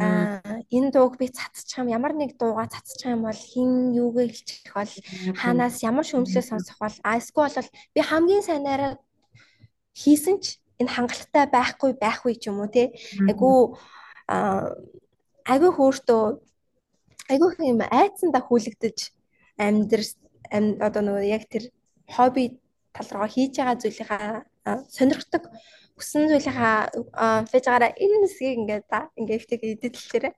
Аа энэ дууг би цацчих юм. Ямар нэг дууга цацчих юм бол хин юугээ хэлчих бол хаанаас ямар шөмжлөө сонсох бол а эсвэл бол би хамгийн сайнаараа хийсэн ч энэ хангалттай байхгүй байхгүй ч юм уу те. Айгу айгу хөөртөө айгу юм айцсандаа хүлэгдэж амьдр одоо нөгөө яг тэр хобби тал руу хийж байгаа зүйлийнхаа сонирхдаг хүссэн зүйлийнхаа фэж гараа энэ хэсгийг ингээд за ингээд ихтэй эдэллээрээ.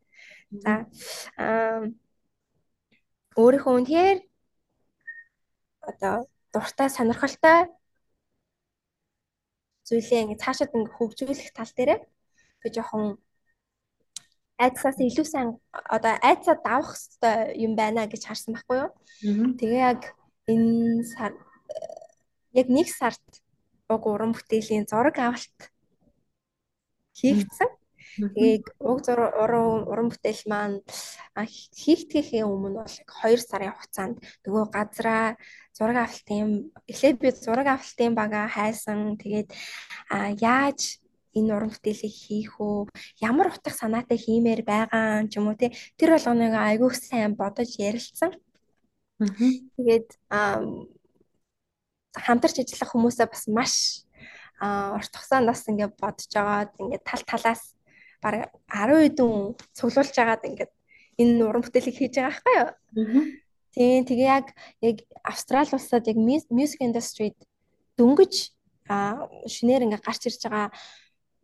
За өөрийнхөө үнээр одоо дуртай сонирхолтой зүйлээ ингээ цаашаад ингээ хөгжүүлэх тал дээр би жоохон айцаас илүү сайн одоо айцаа давах хэрэгтэй юм байна гэж харсан байхгүй юу. Тэгээ яг энэ сар яг нэг сард уг уран бүтээлийн зураг авалт хийгдсэн. Тэгээд уг уран уран бүтээл маань хийгдэхийн өмнө бол 2 сарын хугацаанд нөгөө газраа зураг авалтын эхлээд би зураг авалтын бага хайсан. Тэгээд яаж энэ уран бүтээлийг хийх үү? Ямар утга санаатай хиймээр байгаа ч юм уу те. Тэр болгоныг айгүйх сайн бодож ярилцсан. Тэгээд хамтарч ажиллах хүмүүсээ бас маш урт хугацаанд бас ингээд бодож агаад ингээд тал талаас бараг 10 хэдэн цуглуулж агаад ингээд энэ уран бүтээлийг хийж байгаа байхгүй юу? Тийм тэгээ яг яг Австрали улсад яг music industry-д дөнгөж шинээр ингээд гарч ирж байгаа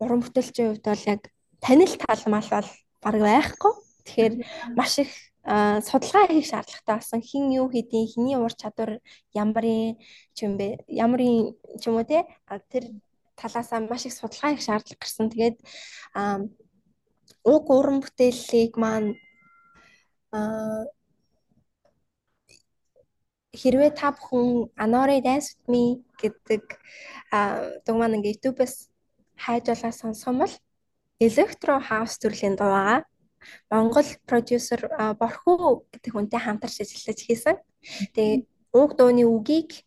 уран бүтээлчийн хувьд бол яг танил талмал бол баг байхгүй. Тэгэхээр маш их судалгаа хийх шаардлагатай болсон. Хин юу хийдیں, хиний ур чадвар ямарын ч юм бэ, ямарын ч юм уу те тэр талаасаа маш их судалгаа хийх шаардлага гарсан. Тэгээд уг уран бүтээллийг маань хэрвээ та бүхэн Anore Dance with Me гэдэг дуг маань ингээ YouTube-с хайж болоо сонсгон бол электро хаус төрлийн дуу байгаа. Монгол продюсер Борхуу гэдэг хүнтэй хамтарч ажиллаж хийсэн. Тэгээ уг дууны үгийг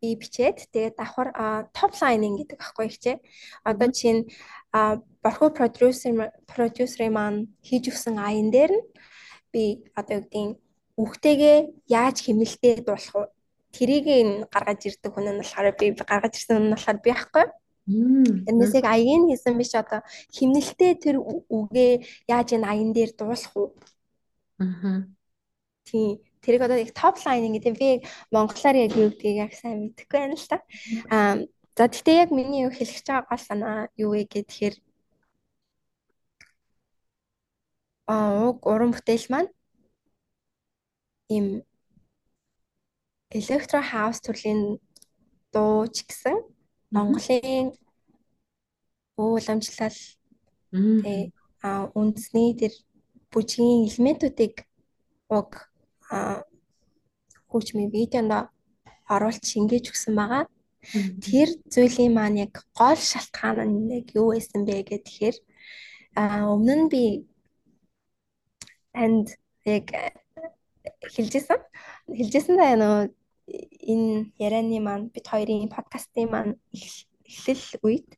би бичээд тэгээ давхар топ лайнинг гэдэг аахгүй ихчээ. Одоо чинь Борхуу продюсер продюсерын маань хийж өгсөн аян дээр нь би одоо гэдгийг үхтэйгээ яаж хэмнэлтэд болох вэ? Тэрийг гаргаж ирдэг хүн нь болохоор би гаргаж ирсэн хүн нь болохоор би ахгүй. Тэрнээс яг аягийн хийсэн биш одоо химнэлтэй тэр үгээ яаж энэ аян дээр дуулах уу? Аа. Тийм. Тэрийг одоо яг топ лайн гэдэг би монголоор яг юу гэдгийг яг сайн мэдэхгүй байна л та. Аа за гэхдээ яг миний юу хэлэх байгаа гол санаа юу вэ гэхээр аа уг уран бүтээл маань им электро хаус төрлийн дуу ч гэсэн Монголын ууламжлал тэгээ а үндэсний тэр бүжгийн элементүүдийг уг хөгжмийн видеонд оруулж шингээж өгсөн байгаа. Тэр зүйлийн маань яг гол шалтгаан нь яг юу байсан бэ гэхээр өмнө нь би танд яг хэлжсэн. Хэлжсэн даа нөгөө энэ ярианы маань бид хоёрын подкастын маань эхлэл үед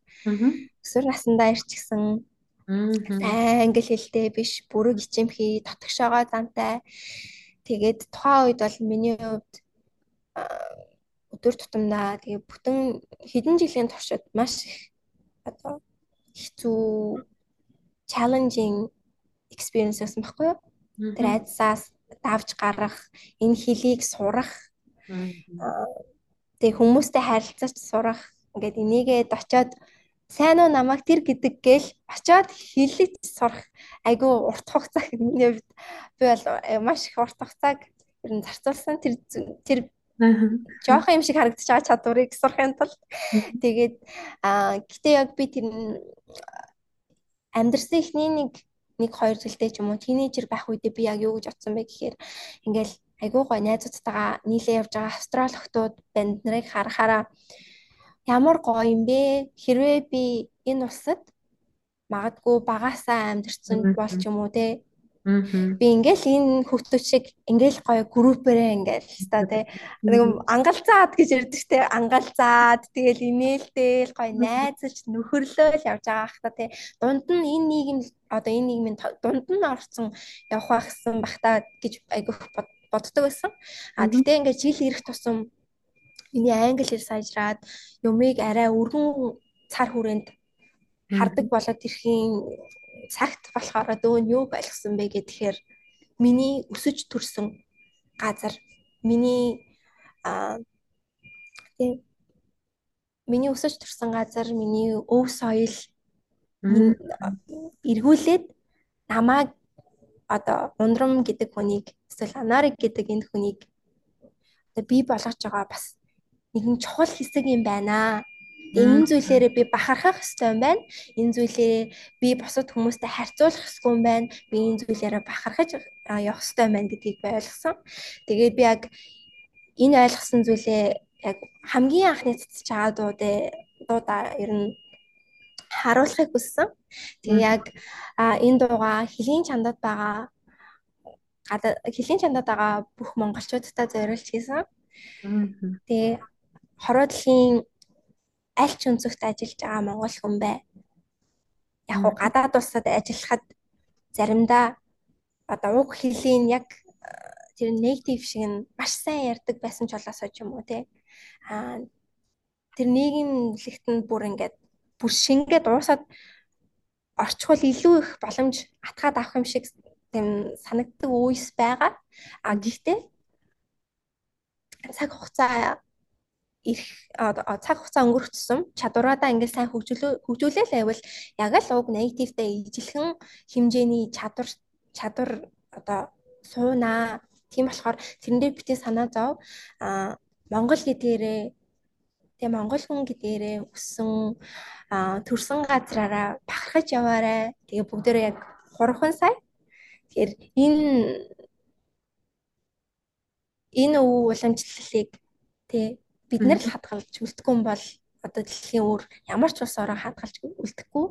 өсвөр насндаа ирчихсэн. Англи хэлтэй биш бүрэг ичимхий дотгошоогоо зантай. Тэгээд тухайн үед бол миний хувьд өдөр тутамдаа тэгээ бүтэн хэдэн жилийн туршид маш их одоо хэцүү challenging experience байсан байхгүй юу? Тэр айдсаас давж гарах, энэ хэлийг сурах Тэг хүмүүстэй харилцаж сурах ингээд энийгээд очиод сайн уу намайг тэр гэдэг гээл очиод хэллэж сурах айгүй урт хугацаа миний хувьд би бол э, маш их урт хугацааг ер нь зарцуулсан. Тэр тэр жоох юм шиг харагдаж байгаа чадварыг сурахын тулд тэгээд аа гэтээ яг би тэр амьдрсан ихний нэг нэг хоёр жилдээ ч юм уу тинейжер байх үедээ би яг юу гэж бодсон бэ гэхээр ингээл айгүй гой найзуудтайгаа нийлээ явж байгаа австрали охтууд банд нарыг харахаараа ямар гоё юм бэ? Хэрвээ би энэ улсад магадгүй багасаа амьдэрсэн бол ч юм уу те? Би ингээл энэ хүүхдүүд шиг ингээл гоё группээрээ ингээл хэвста те? Нэг ангалзаад гэж ярьдаг те. Ангалзаад тэгэл инээлтэл гоё найзалж нөхөрлөөл явж байгаа хта те? Дунд нь энэ нийгэм одоо энэ нийгмийн дунд нь орсон явах байхсан бахта гэж айгүйх боддог байсан. А тэгтээ ингээд жил ирэх тусам миний англи хэл сайжраад юмыг арай өргөн цар хүрээнд хардаг болоод ирэхийн цагт болохоор дөө нь юу байлгсан бэ гэхээр миний өсөж төрсөн газар миний а тийм миний өсөж төрсэн газар миний өв соёл эргүүлээд намайг одоо ундрам гэдэг хүнийг эсвэл анарик гэдэг энэ хүнийг одоо бий болгож байгаа бас нэгэн чухал хэсэг юм байна. Энэ зүйлээрээ би бахархах хэрэгтэй юм байна. Энэ зүйлээрээ би бусад хүмүүстэй харьцуулах хэрэгтэй юм байна. Би энэ зүйлээрээ бахархаж явах хэрэгтэй юм байна гэдгийг би ойлгосон. Тэгээд би яг энэ ойлгосон зүйлээ яг хамгийн анхны байгаа дуудаа дуудаа ер нь харуулахыг хүссэн. Тэгээ яг энэ дууга хөлийн чандад байгаа хөлийн чандад байгаа бүх монголчуудтай зориулж хийсэн. Тэгээ хороо дэлхийн аль ч өнцөгт ажиллаж байгаа монгол хүн бай. Яг уу гадаад улсад ажиллахад заримдаа одоо уг хэлийн яг тэр негатив шиг нь маш сайн ярьдаг байсан ч болоосоо ч юм уу те. Аа тэр нийгэмлэгт нь бүр ингээд бүр шингээд уусаад орчхол илүү их боломж атгаад авах юм шиг тийм санагддаг үес байгаа. А гэхдээ цаг хугацаа ирэх цаг хугацаа өнгөрөх тусам чадвараадаа ингээд сайн хөгжүүлээ хөгжүүлээл байвал яг л уг негативтэй ижилхэн хэмжээний чадвар чадвар одоо суунаа. Тийм болохоор тэрэндээ битээ санаа зов. А Монгол гэдгээрээ тэгээ Монгол хүн гэдгээрээ өссөн төрсэн газраараа бахархаж яваарай. Тэгээ бүгдээрээ яг хурхан сая. Тэгэхээр энэ энэ өв уламжлалыг тий бид нар л хадгалж үлдэхгүй юм бол одоо дэлхийн өөр ямар ч улс орон хадгалж үлдэхгүй.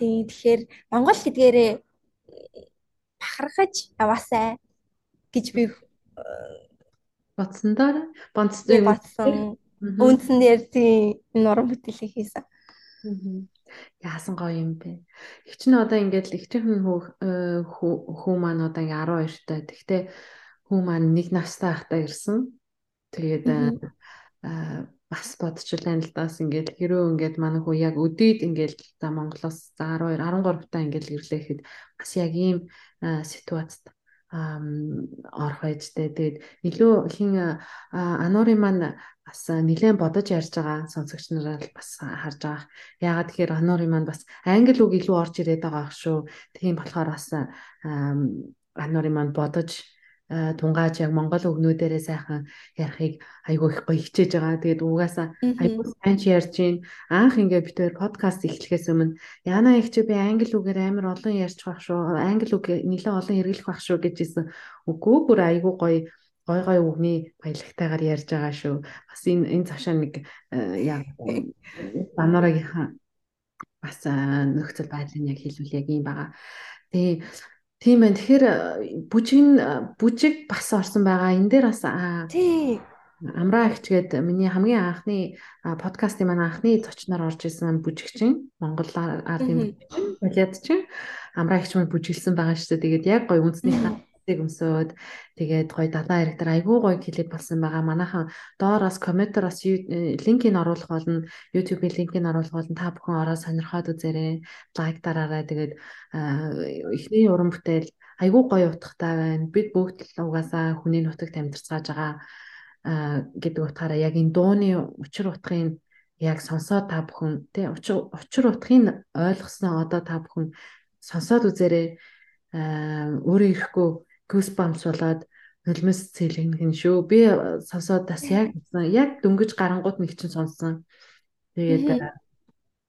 Тэгэхээр Монгол гэдгээрээ бахархаж яваасай гэж би бодсон доо бонцтой бодсон. Үндсэндээр тийм нуран бүтээлийг хийсэн. Яасан гоё юм бэ. Их ч н одоо ингээд их чихэн хүү хүү маань одоо ингээ 12 та. Тэгтээ хүү маань нэг настай ахтаа ирсэн. Тэгээд бас бодчихлаа л даас ингээд хэрөө ингээд манай хүү яг өдөөд ингээд за Монголоос за 12 13 та ингээд ирлээ гэхэд бас яг ийм ситуацд орох байжтэй. Тэгээд илүү хин ануурын маань бас нэлээд бодож ярьж байгаа сонсогч нараа бас харж байгаа. Яагаад тэгэхээр ануурын маань бас англи үг илүү орж ирээд байгаа шүү. Тийм болохоор бас ануурын маань бодож тунгааж яг монгол өгнүүдээрээ сайхан ярихыг айгүй их гоё хичээж байгаа. Тэгээд угаасаа айгүй сайн ярьж гин. Анх ингээ би тэр подкаст эхлэхээс өмнө яна их чи би англи үгээр амар олон ярьж байх шүү. Англи үг нэлээд олон хэрэглэх байх шүү гэж хэлсэн. Үгүй бүр айгүй гоё гой гой үгний баялагтайгаар ярьж байгаа шүү. Бас энэ энэ цаашаа нэг э, яг банарагийнхаа бас э, нөхцөл байдлыг яг хэлвэл яг юм байгаа. Тэгээ Тийм байна. Тэгэхээр бүжиг нь бүжиг бас орсон байгаа. Энэ дээр бас тий Амраа ихчгээд миний хамгийн анхны подкастын маань анхны зочноор орж исэн бүжигчин Монгол ардын бүжигчин Балиадчин Амраа ихч маань бүжиглсэн байгаа шүү дээ. Тэгээд яг гоё үндснийхээ цэцэг өмсөөд тэгээд гоё далайн ирэг дээр айгүй гоё клип болсон байгаа. Манайхан доороос комментороос линкийг оруулах болно. YouTube-ийн линкийг оруулах болно. Та бүхэн ороод сонирхоод үзээрэй. Лайк дараарай. Тэгээд эхний уран бүтээл айгүй гоё утгатай байна. Бид бүгд угаасаа хүний нутагт амьдарцгааж байгаа гэдэг утгаараа яг энэ дууны учир утгыг яг сонсоод та бүхэн тий учир утгыг ойлгосноо одоо та бүхэн сонсоод үзээрэй өөрөө ирэхгүй goosebumps болоод нулимс цэлгэн шүү. Би сонсоод бас яг яг дөнгөж гарангууд нэг чинь сонсон. Тэгээд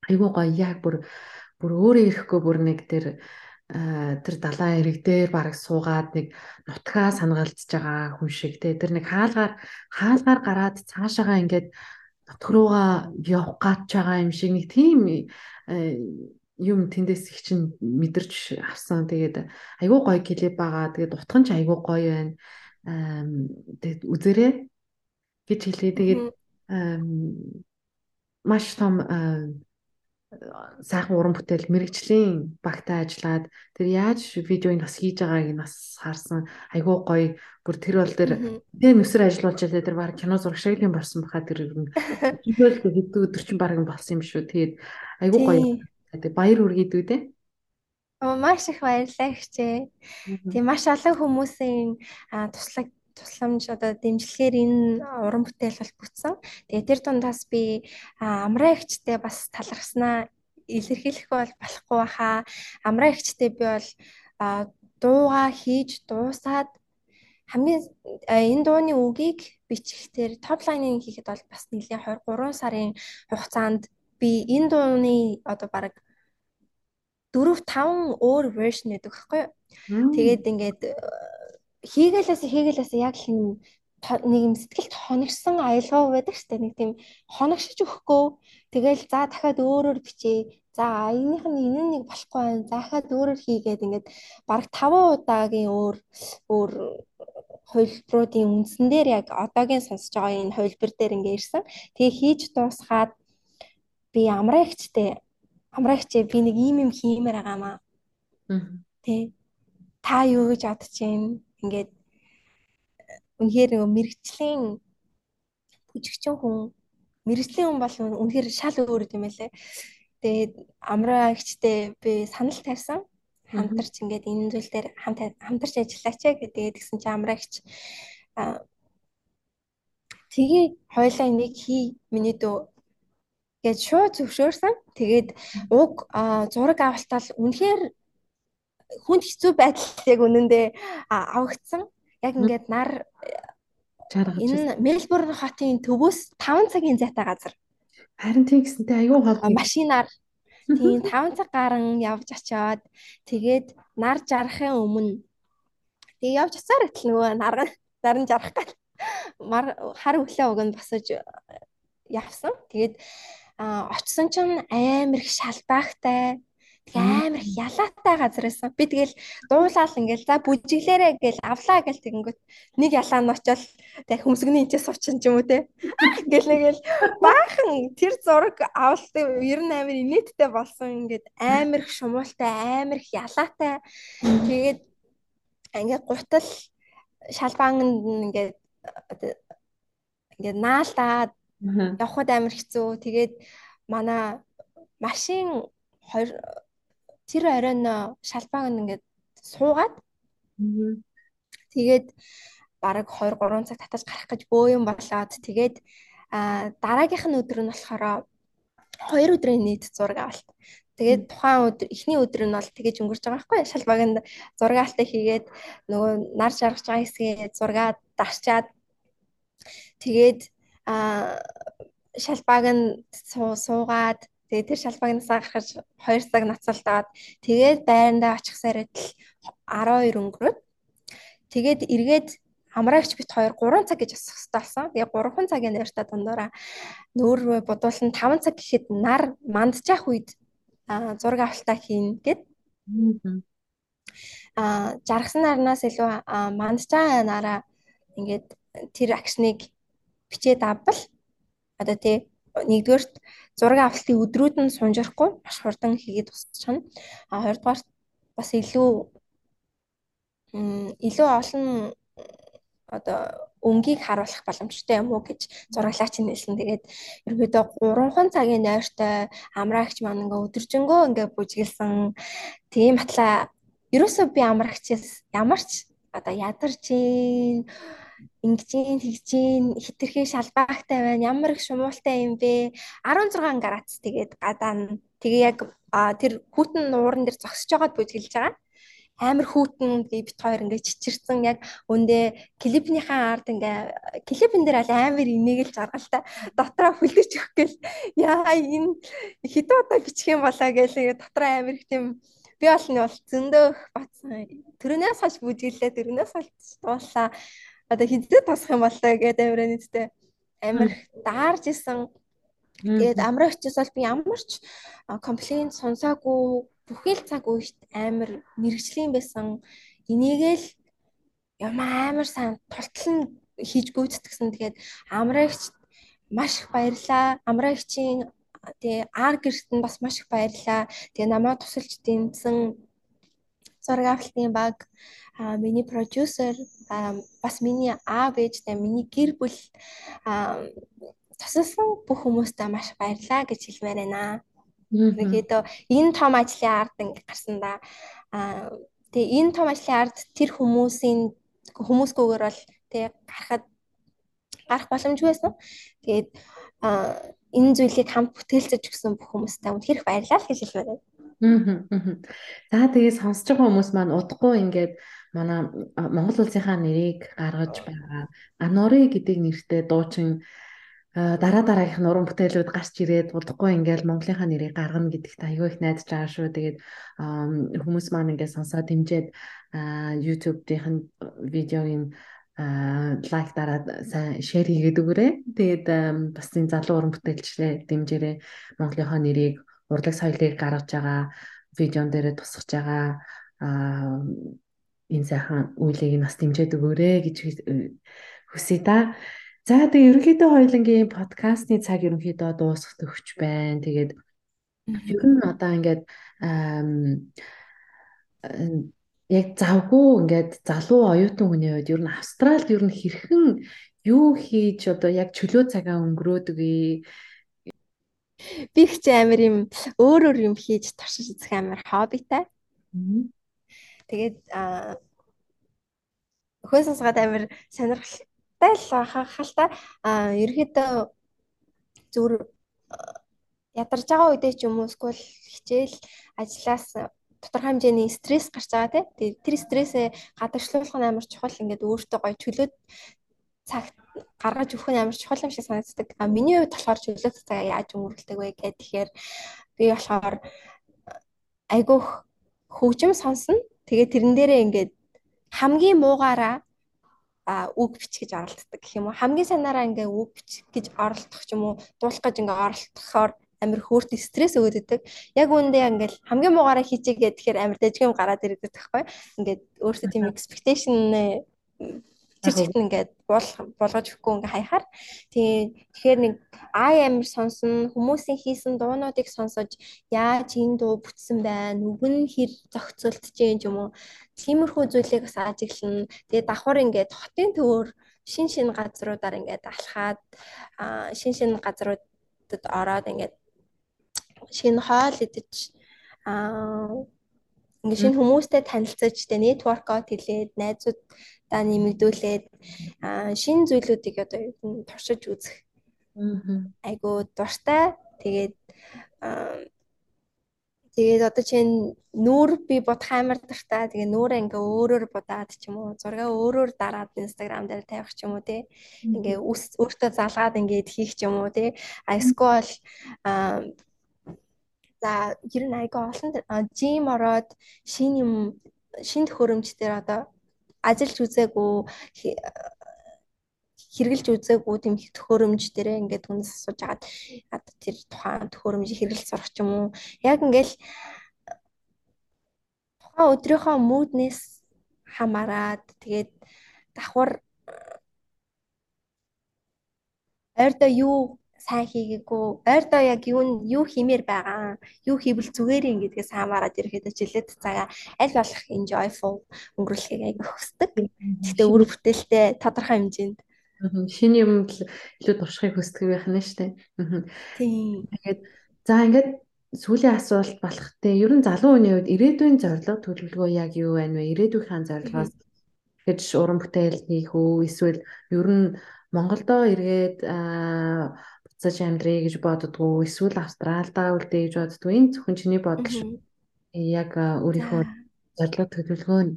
айгуу гоё. Яг бүр бүр өөрөө ирэхгүй бүр нэг тэр тэр далайн эрэг дээр бараг суугаад нэг нутгаа санагалдж байгаа хүн шиг те. Тэр нэг хаалгаар хаалгаар гараад цаашаага ингээд нутг руугаа явах гад байгаа юм шиг нэг тийм юм тэндээс их чинь мэдэрч авсан. Тэгээд айгүй гоё клип байгаа. Тэгээд утхан ч айгүй гоё байна. Тэгээд үзэрээ гэж хэлээ. Тэгээд маш том сайхан уран бүтээл мэрэгжлийн багтаа ажиллаад тэр яаж видеоыг бас хийж байгааг нь бас харсан. Айгүй гоё. Бүр тэр бол тэр тэр нүсэр ажиллуулж байгаа тэр баг кино зураг шиг юм болсон баха тэр юм. Хэдүүл хэдүү өдөр чинь баг болсон юм шүү. Тэгээд айгүй гоё Тэгээ баяр үргээд үү те? Оо маш их баярлалаа хчээ. Тэгээ маш олон хүмүүсийн туслаг тусламж одоо дэмжлэгээр энэ уран бүтээл бол бүтсэн. Тэгээ тэр дундаас би амраа ихчтэй бас талархснаа илэрхийлэх бол болохгүй баха. Амраа ихчтэй би бол дууга хийж дуусаад хамгийн энэ дууны үгийг бичихээр топ лайнинг хийхэд бол бас нэлээд 23 сарын хугацаанд би энэ дууны одоо баг 4 5 өөр вершн гэдэг байхгүй юу. Тэгээд ингээд хийгээлээс хийгээлээс яг хин нэг юм сэтгэлд хоногсон аялгаа байдаг штэ нэг тийм хоногшиж өгөхгүй. Тэгэл за дахиад өөрөөр бичээ. За энийх нь энэ нэг болохгүй байна. Захаад өөрөөр хийгээд ингээд баг 5 удаагийн өөр өөр хувилбаруудын үндсэн дээр яг одоогийн сонсож байгаа энэ хувилбар дээр ингээд ирсэн. Тэгээ хийж дуусгаад би амраагчтэй амраагчээ би нэг ийм юм хиймээр байгаамаа тий та юу гэж бодож байна? Ингээд үнэхээр нөгөө мэрэгчлийн бүжигчин хүн мэрэгчлийн хүн бол үнэхээр шал өөр юм байлээ. Тэгээд амраагчтай би санал тавьсан. Хамтарч ингээд энэ зүйл дээр хамт хамтарч ажиллаач гэдэг тэгсэн чинь амраагч тэгээ хойлоо нэг хий миний дөө гэж шууд зөвшөөрсөн. Тэгээд уг зураг авалтал үнэхээр хүнд хэцүү байдал яг үнэндээ авагдсан. Яг ингээд нар чаргаж энэ Мельбурн хотын төвөөс 5 цагийн зайтай газар. Харин тийм гэсэнтэй аюу хол машинаар тийм 5 цаг гарan явж очоод тэгээд нар жарахын өмнө тэг явж очаар итэл нөгөө нар наран жарах гал хар өглөө өгөнд босож явсан. Тэгээд очсон чинь амар их шалбаагтай амар их ялаатай газар байсан. Би тэгэл дуулаал ингээл за бүжиглээрэ гэл авлаа гэл тэгэнгүүт нэг ялаа нь очил тэг хөмсгний энэчээ суучин ч юм уу те. Гэл нэгэл баахан тэр зураг авалт ер нь амар инээдтэй болсон. Ингээд амар их шумуултай, амар их ялаатай. Тэгээд ингээд гутал шалбаанд ингээд ингээд наалдаад явхад амар хэцүү. Тэгээд манай машин тэр оройн шалбааг ингээд суугаад тэгээд бараг 2 3 цаг татаж гарах гэж бөө юм болоод тэгээд дараагийнх нь өдөр нь болохоор 2 өдрийн нийт зураг авалт. Тэгээд тухайн өдөр эхний өдөр нь бол тэгэж өнгөрч байгаа байхгүй шалбаганд зураг авалтаа хийгээд нөгөө нар жаргаж байгаа хэсгээ зургаа дарчаад тэгээд а шалбааг нь суугаад Тэгээ тэр шалбагнасаа гарахж 2 цаг нацалдаад тэгээд байрандаа очихсаар байтал 12 өнгөрөөд тэгээд эргээд амраагч бит 2 3 цаг гэж асах хэрэгтэй болсон. Тэгээ 3 цагийн нэртэ дундаараа нүүр бодуулан 5 цаг гэхэд нар мандчих үед зураг авалтаа хийн гэд. Аа жаргасан нарнаас илүү мандчаа нараа ингээд тэр акшныг бичээд авбал одоо тий нэгдүгээрт зураг авалтын өдрүүд нь сунжрахгүй маш хурдан хийгээд тусчихна. А хоёрдугаар бас илүү илүү олон одоо өнгийг харуулах боломжтой юм уу гэж зураглаач нь хэлсэн. Тэгээд ерөөдөө 3хан цагийн нойртой амраагч маань ингээ өдөржингөө ингээ бүжгэлсэн тийм батла ерөөсөө би амраагчээс ямар ч одоо ядарч ийн ингэж тэгж хитрхээ шалбаагтай байна. Ямар их шумуултай юм бэ? 16 градус тэгээд гадаа тэгээ яг тэр хүүтэн нууран дээр зогсож байгаад бүжгэлж байгаа. Амар хүүтэн гээ бит хоёр ингээ чичирсэн яг өндөө клипнийхэн ард ингээ клипэн дээр аль амар инээгээл жаргалтай дотроо хүлдэж өгөх гээл яа энэ хэдэн удаа бичих юм болоо гээл дотроо амар их тийм би бол нь бол зөндөөх батсан. Төрөнөөс хойш бүжгэлээ төрөнөөс хойш дуулаа одоо хизээ тосох юм болоо гэдэг амир нэгтэй амир даарж исэн. Тэгээд амрагчаас бол би ямар ч комплейн сонсоогүй бүхэл цаг үед амир мэрэгжлийн байсан. Энийгээл юм амар сайн тултал нь хийж гүйцэтгсэн. Тэгээд амрагч маш их баярлаа. Амрагчийн тэгээ ар гэрт нь бас маш их баярлаа. Тэгээ намайг тусалж дэмжсэн зураг авалтын баг миний продюсер бас миний аав ээжтэй миний гэр бүл тусалсан бүх хүмүүстээ маш баярлаа гэж хэлмээр байна. Тэгээд энэ том ажлын ард ингэ гарсан да. Тэгээ энэ том ажлын ард тэр хүмүүсийн хүмүүсгүйгээр бол тэг гарахад гарах боломжгүй байсан. Тэгээд энэ зүйлийг хамт бүтээлцэж өгсөн бүх хүмүүстээ үнэхээр баярлалаа гэж хэлмээр байна. За тэгээ сонсож байгаа хүмүүс маань удахгүй ингээд манай Монгол улсынхаа нэрийг гаргаж байгаа. Анори гэдэг нэртэй дуучин дараа дараагийнх нь уран бүтээлүүд гарч ирээд удахгүй ингээд Монголынхаа нэрийг гаргана гэдэгт аягүй их найдаж байгаа шүү. Тэгээд хүмүүс маань ингээд сонсоод дэмжиж YouTube-ийн видеогийн лайк дараад сайн шеэр хийгээд өгөөрэй. Тэгээд бас энэ залуу уран бүтээлчлээ дэмжээрэй. Монголынхаа нэрийг урлаг соёлыг гаргаж байгаа видеон дээр тусгаж байгаа энэ сайхан үйлийг нас дэмжиж өгөөрэй гэж хүсье та. За тэгээ ерөнхийдөө хоёлынгийн подкастны цаг ерөнхийдөө дуусах төгч байна. Тэгээд ер нь одоо ингээд яг завгүй ингээд залуу оюутан хүний үед ер нь Австралид ер нь хэрхэн юу хийж одоо яг чөлөө цагаа өнгөрөөдөг вэ? Би их ч амар юм өөр өөр юм хийж туршиж үзэх амар хоббитай. Тэгээд хөөс сонсгоод амар сонирхолтой л хахалтай аа ерөөдөө зүр ядарч байгаа үедээ ч юм уу эсвэл хичээл ажлаас тодорхой хэмжээний стресс гарч байгаа тий. Тэр стрессээ гадагшлуулах нь амар чухал ингээд өөртөө гоё чөлөөт цагт гаргаж өгөх нь амар чухал юм шиг санагддаг. А миний хувьд болохоор чөлөөт цагаа яаж өнгөрүүлдэг вэ гэдэг тэгэхээр би болохоор айгүйх хөгжим сонсно. Тэгээ тэрэн дээрээ ингээд хамгийн муугаараа а үг бич гэж оролддог гэх юм уу хамгийн санаараа ингээ үг бич гэж оролдох ч юм уу дуулах гэж ингээ оролдохоор амар хөөрт стресс өгöd өгдөг. Яг үүндээ ингээл хамгийн муугаараа хийчихээ тэгэхээр амар дэжгэм гараад ирдэг байхгүй. Ингээд өөртөө тийм expectation тэр чигт ингээд болгож өгөхгүй ингээ хайхаар. Тий тэгэхээр нэг ай амир сонсон хүмүүсийн хийсэн дуунуудыг сонсож яаж энэ дуу бүтсэн байна үг нь хэр зохицуулт чинь юм уу. Тиймэрхүү зүйлийг бас ажиглана. Тэгээ давхар ингээд хотын төвөр шин шин газруудаар ингээд алхаад шин шин газруудад ороод ингээд шинэ хоол идэж аа ингээ шинэ хүмүүстэй танилцаж тэ нэтворкот хэлээд найзуудаа нэмэгдүүлээд шинэ зүйлүүдийг одоо туршиж үзэх. Айгу дуртай. Тэгээд тэгээд одоо чинь нүүр би бодох амар дуртай. Тэгээ нүүрээ ингээ өөрөөр будаад ч юм уу зургаа өөрөөр дараад инстаграм дээр тавих ч юм уу тий. Ингээ өөртөө залгаад ингээд хийх ч юм уу тий. Эсвэл За ер нь айгаа олон жим ороод шин юм шин төхөөрөмжтөр одоо ажиллаж үзээгүй хэрглэж үзээгүй тийм төхөөрөмж дээрээ ингээд хүнээс асууж агаад одоо тэр тухайн төхөөрөмжийг хэрглэж сурах ч юм уу? Яг ингээл тухайн өдрийнхөө мүүднээс хамаарад тэгээд давхар ойрдоо юу сайн хийгээгүй ойрдоо яг юу юу хиймээр байгаа юу хийвэл зүгээр юм гэдгээс хамаарат ирэхэд жилээд цагаа аль болох enjoyful өнгөрүүлэхийг аяг хүсдэг. Гэхдээ үр бүтээлтэй тодорхой хэмжээнд шинэ юм илүү туршихыг хүсдэг байх нь шүү дээ. Тийм. Тэгээд за ингээд сүүлийн асуулт болох те ер нь залуу хүний үед ирээдүйн зорилго төлөвлөгөө яг юу байна вэ? Ирээдүйнхээ зорилгоос гэж уран бүтээл хийх үү эсвэл ер нь Монголдо эргээд буцаж амьдрий гэж боддгоо эсвэл Австралидаа үлдээ гэж боддгоо энэ зөвхөн чиний бодол шүү. Яг өөрийнхөө зорилго төлөвлөгөө нь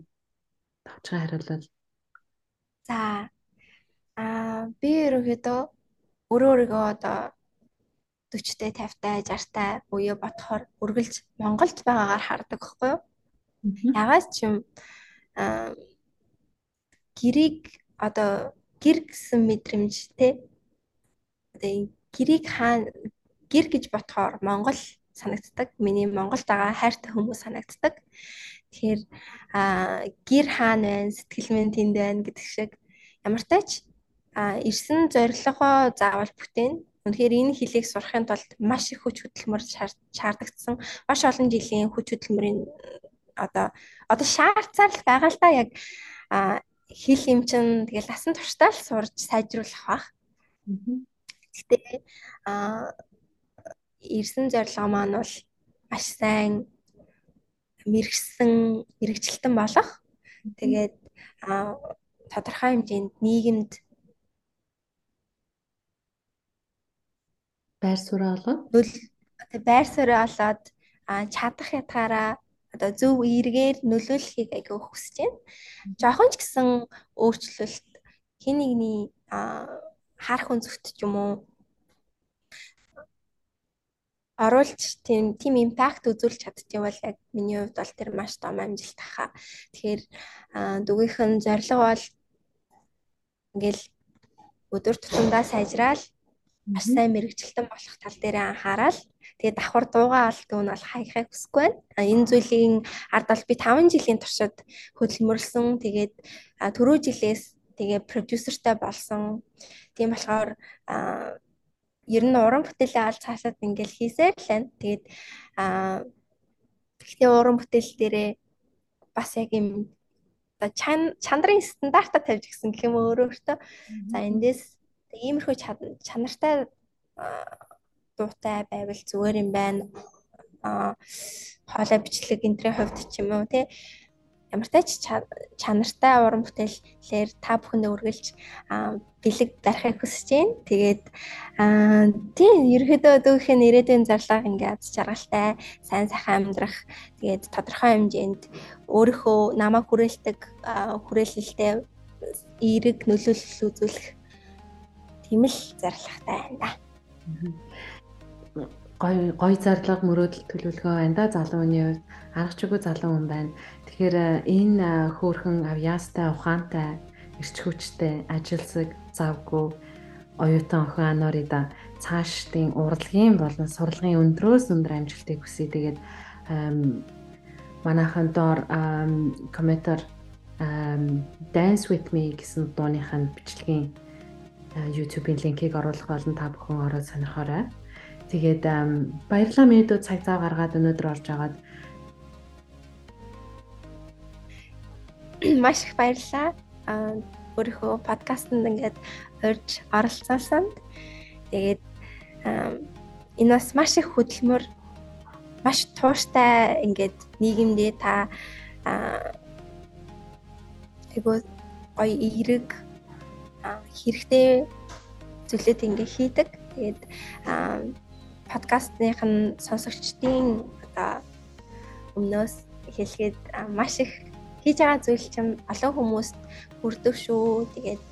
тавчгаа хариулвал. За аа би ерөөхдөө өөрөө өөрийгөө одоо 40-тэй 50-тай 60-тай үе бодохоор үргэлж Монголд байгаагаар хардаг байхгүй юу? Ягаад ч юм аа гэрийг одоо гэр гэсэн мэдрэмж те одоо гэрийг хаана гэр гэж ботхоор Монгол санагддаг. Миний Монголд байгаа хайртай хүмүүс санагддаг. Тэгэхээр а гэр хаана байна, сэтгэл минь тэнд байна гэдэг шиг ямар тач а ирсэн зорилгоо заавал бүтээн. Үнэхээр энэ хилийг сурахын тулд маш их хүч хөдөлмөр шаардагдсан. Маш олон жилийн хүч хөдөлмөрийн одоо одоо шаардсаар л байгаа л да яг хэл юм чин тэгэл насан туршдаа л сурж сайжруулах бах. Гэтэ а ирсэн зорилго маань бол маш сайн мэрэгсэн мэрэгчлэлтэн болох. Тэгээд а тодорхой хэмжээнд нийгэмд байр суурь олоод байр суурь олоод чадах ятгаараа одоо зөв эргээр нөлөөлөхийг айгүй хүсэж байна. Жохон ч гэсэн өөрчлөлт хин нэгний харах өнцгт ч юм уу оруулж тийм тийм импакт үзүүлж чаддсан бол яг миний хувьд бол тэр маш том амжилт хаа. Тэгэхээр дүгийнх нь зорилго бол ингээл өдөр тутамдаа сайжраал маш сайн мэрэгчлэн болох тал дээр анхаарал тэгээ давхар дуугаа алдгүй нь бол хаяхыг хүсэхгүй байна. Энэ зүйлийн ард бол би 5 жилийн туршид хөдөлмөрлсөн. Тэгээд түрүү жилээс тэгээ продюсертай болсон. Тийм болохоор ер нь уран бүтээлээ аль цаашаад ингээл хийсээр л байна. Тэгээд аа гэхдээ уран бүтээл дээрээ бас яг юм чандрын стандарта тавьж гисэн гэх юм өөрөөртөө. За эндээс иймэрхүү чанартай дуутай байвал зүгээр юм байна. Аа хоолой бичлэг энтрийн хувьд ч юм уу тий ямар ч чанартай уран бүтээлээр та бүхэндээ үргэлж бэлэг барихыг хүсэж байна. Тэгээд тийм ерөөдөө өдөөхөө ирээдүйн зарлага ингээд жаргалтай, сайн сайхан амьдрах. Тэгээд тодорхой хэмжээнд өөрийнхөө намайг хүрээлдэг хүрээлэлтэй эерэг нөлөөлөл үзүүлэх тийм л зарлагтай байна да. Гой гой зарлага мөрөөдөл төлөвлөгөө байна да залуу хүний хувьд аргач үгүй залуу хүн байна. Тэгэхээр энэ хөөхөн авьяастай ухаантай эрч хүчтэй ажилсаг завгүй оюутан охин Анорида цаашдын урлагийн болон сурлагын өндрөөс өндөр амжилтыг хүсье. Тэгээд манайхан доор комментор Dance with me гэсэн дууныхаа бичлэгийн YouTube-ийн линкийг оруулах болон та бүхэн ороод сонирхоорой. Тэгээд баярлалаа минутууд цаг зав гаргаад өнөөдөр орж агаад маш их баярлалаа. Аа өөрийнхөө подкастт ингээд урьж оролцоосанд тэгээд энэ бас маш их хөдөлмөр маш тууштай ингээд нийгэмдээ та айгуу гоё эерэг хэрэгтэй зүйлүүд ингээ хийдэг. Тэгээд подкастных нь сонсогчдын одоо өмнөөс хэлгээд маш их хийж байгаа зүйл чинь олон хүмүүст хүрдэг шүү. Тэгээд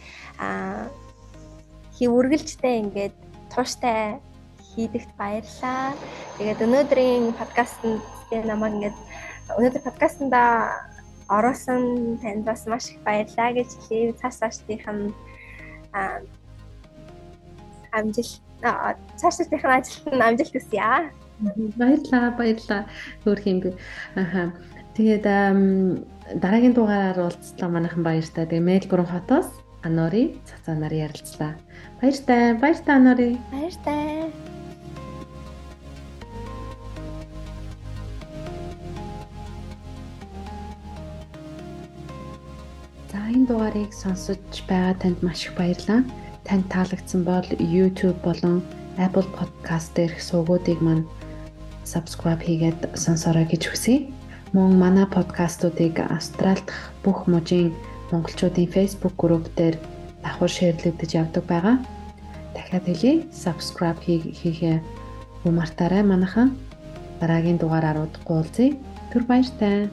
аа хий үргэлжтэй ингээд тууштай хийдэгт баярлаа. Тэгээд өнөөдрийн подкастт намайг ингээд өнөөдөр подкастнда ороосон танд бас маш их баярлаа гэж хэлээ. Цааш цаашдынх нь амжилт цаашдынхаа ажилд нь амжилт хүсье. Баярлаа, баярлаа. Хөөх юм би. Аха. Тэгээд дараагийн дугаараар уулзлаа манайхан баяртай. Тэгээ Мельбурн хотоос Анори цацаанаар ярилцлаа. Баяртай, баяртай Анори. Баяртай. За энэ дугаарыг сонсож байгаа танд маш их баярлалаа. Танд таалагдсан бол YouTube болон Apple Podcast дээрх суугуудыг маань subscribe хийгээд сонсорой гэж хүсье. Мөн манай подкастуудыг Австрал дахь бүх мужийн монголчуудын Facebook групп дээр давхар шеэрлэгдэж явдаг байгаа. Дахиад хэлье, subscribe хийхээ мартаарай манайхан. Дараагийн дугаараар уулзъя. Түр баяртай.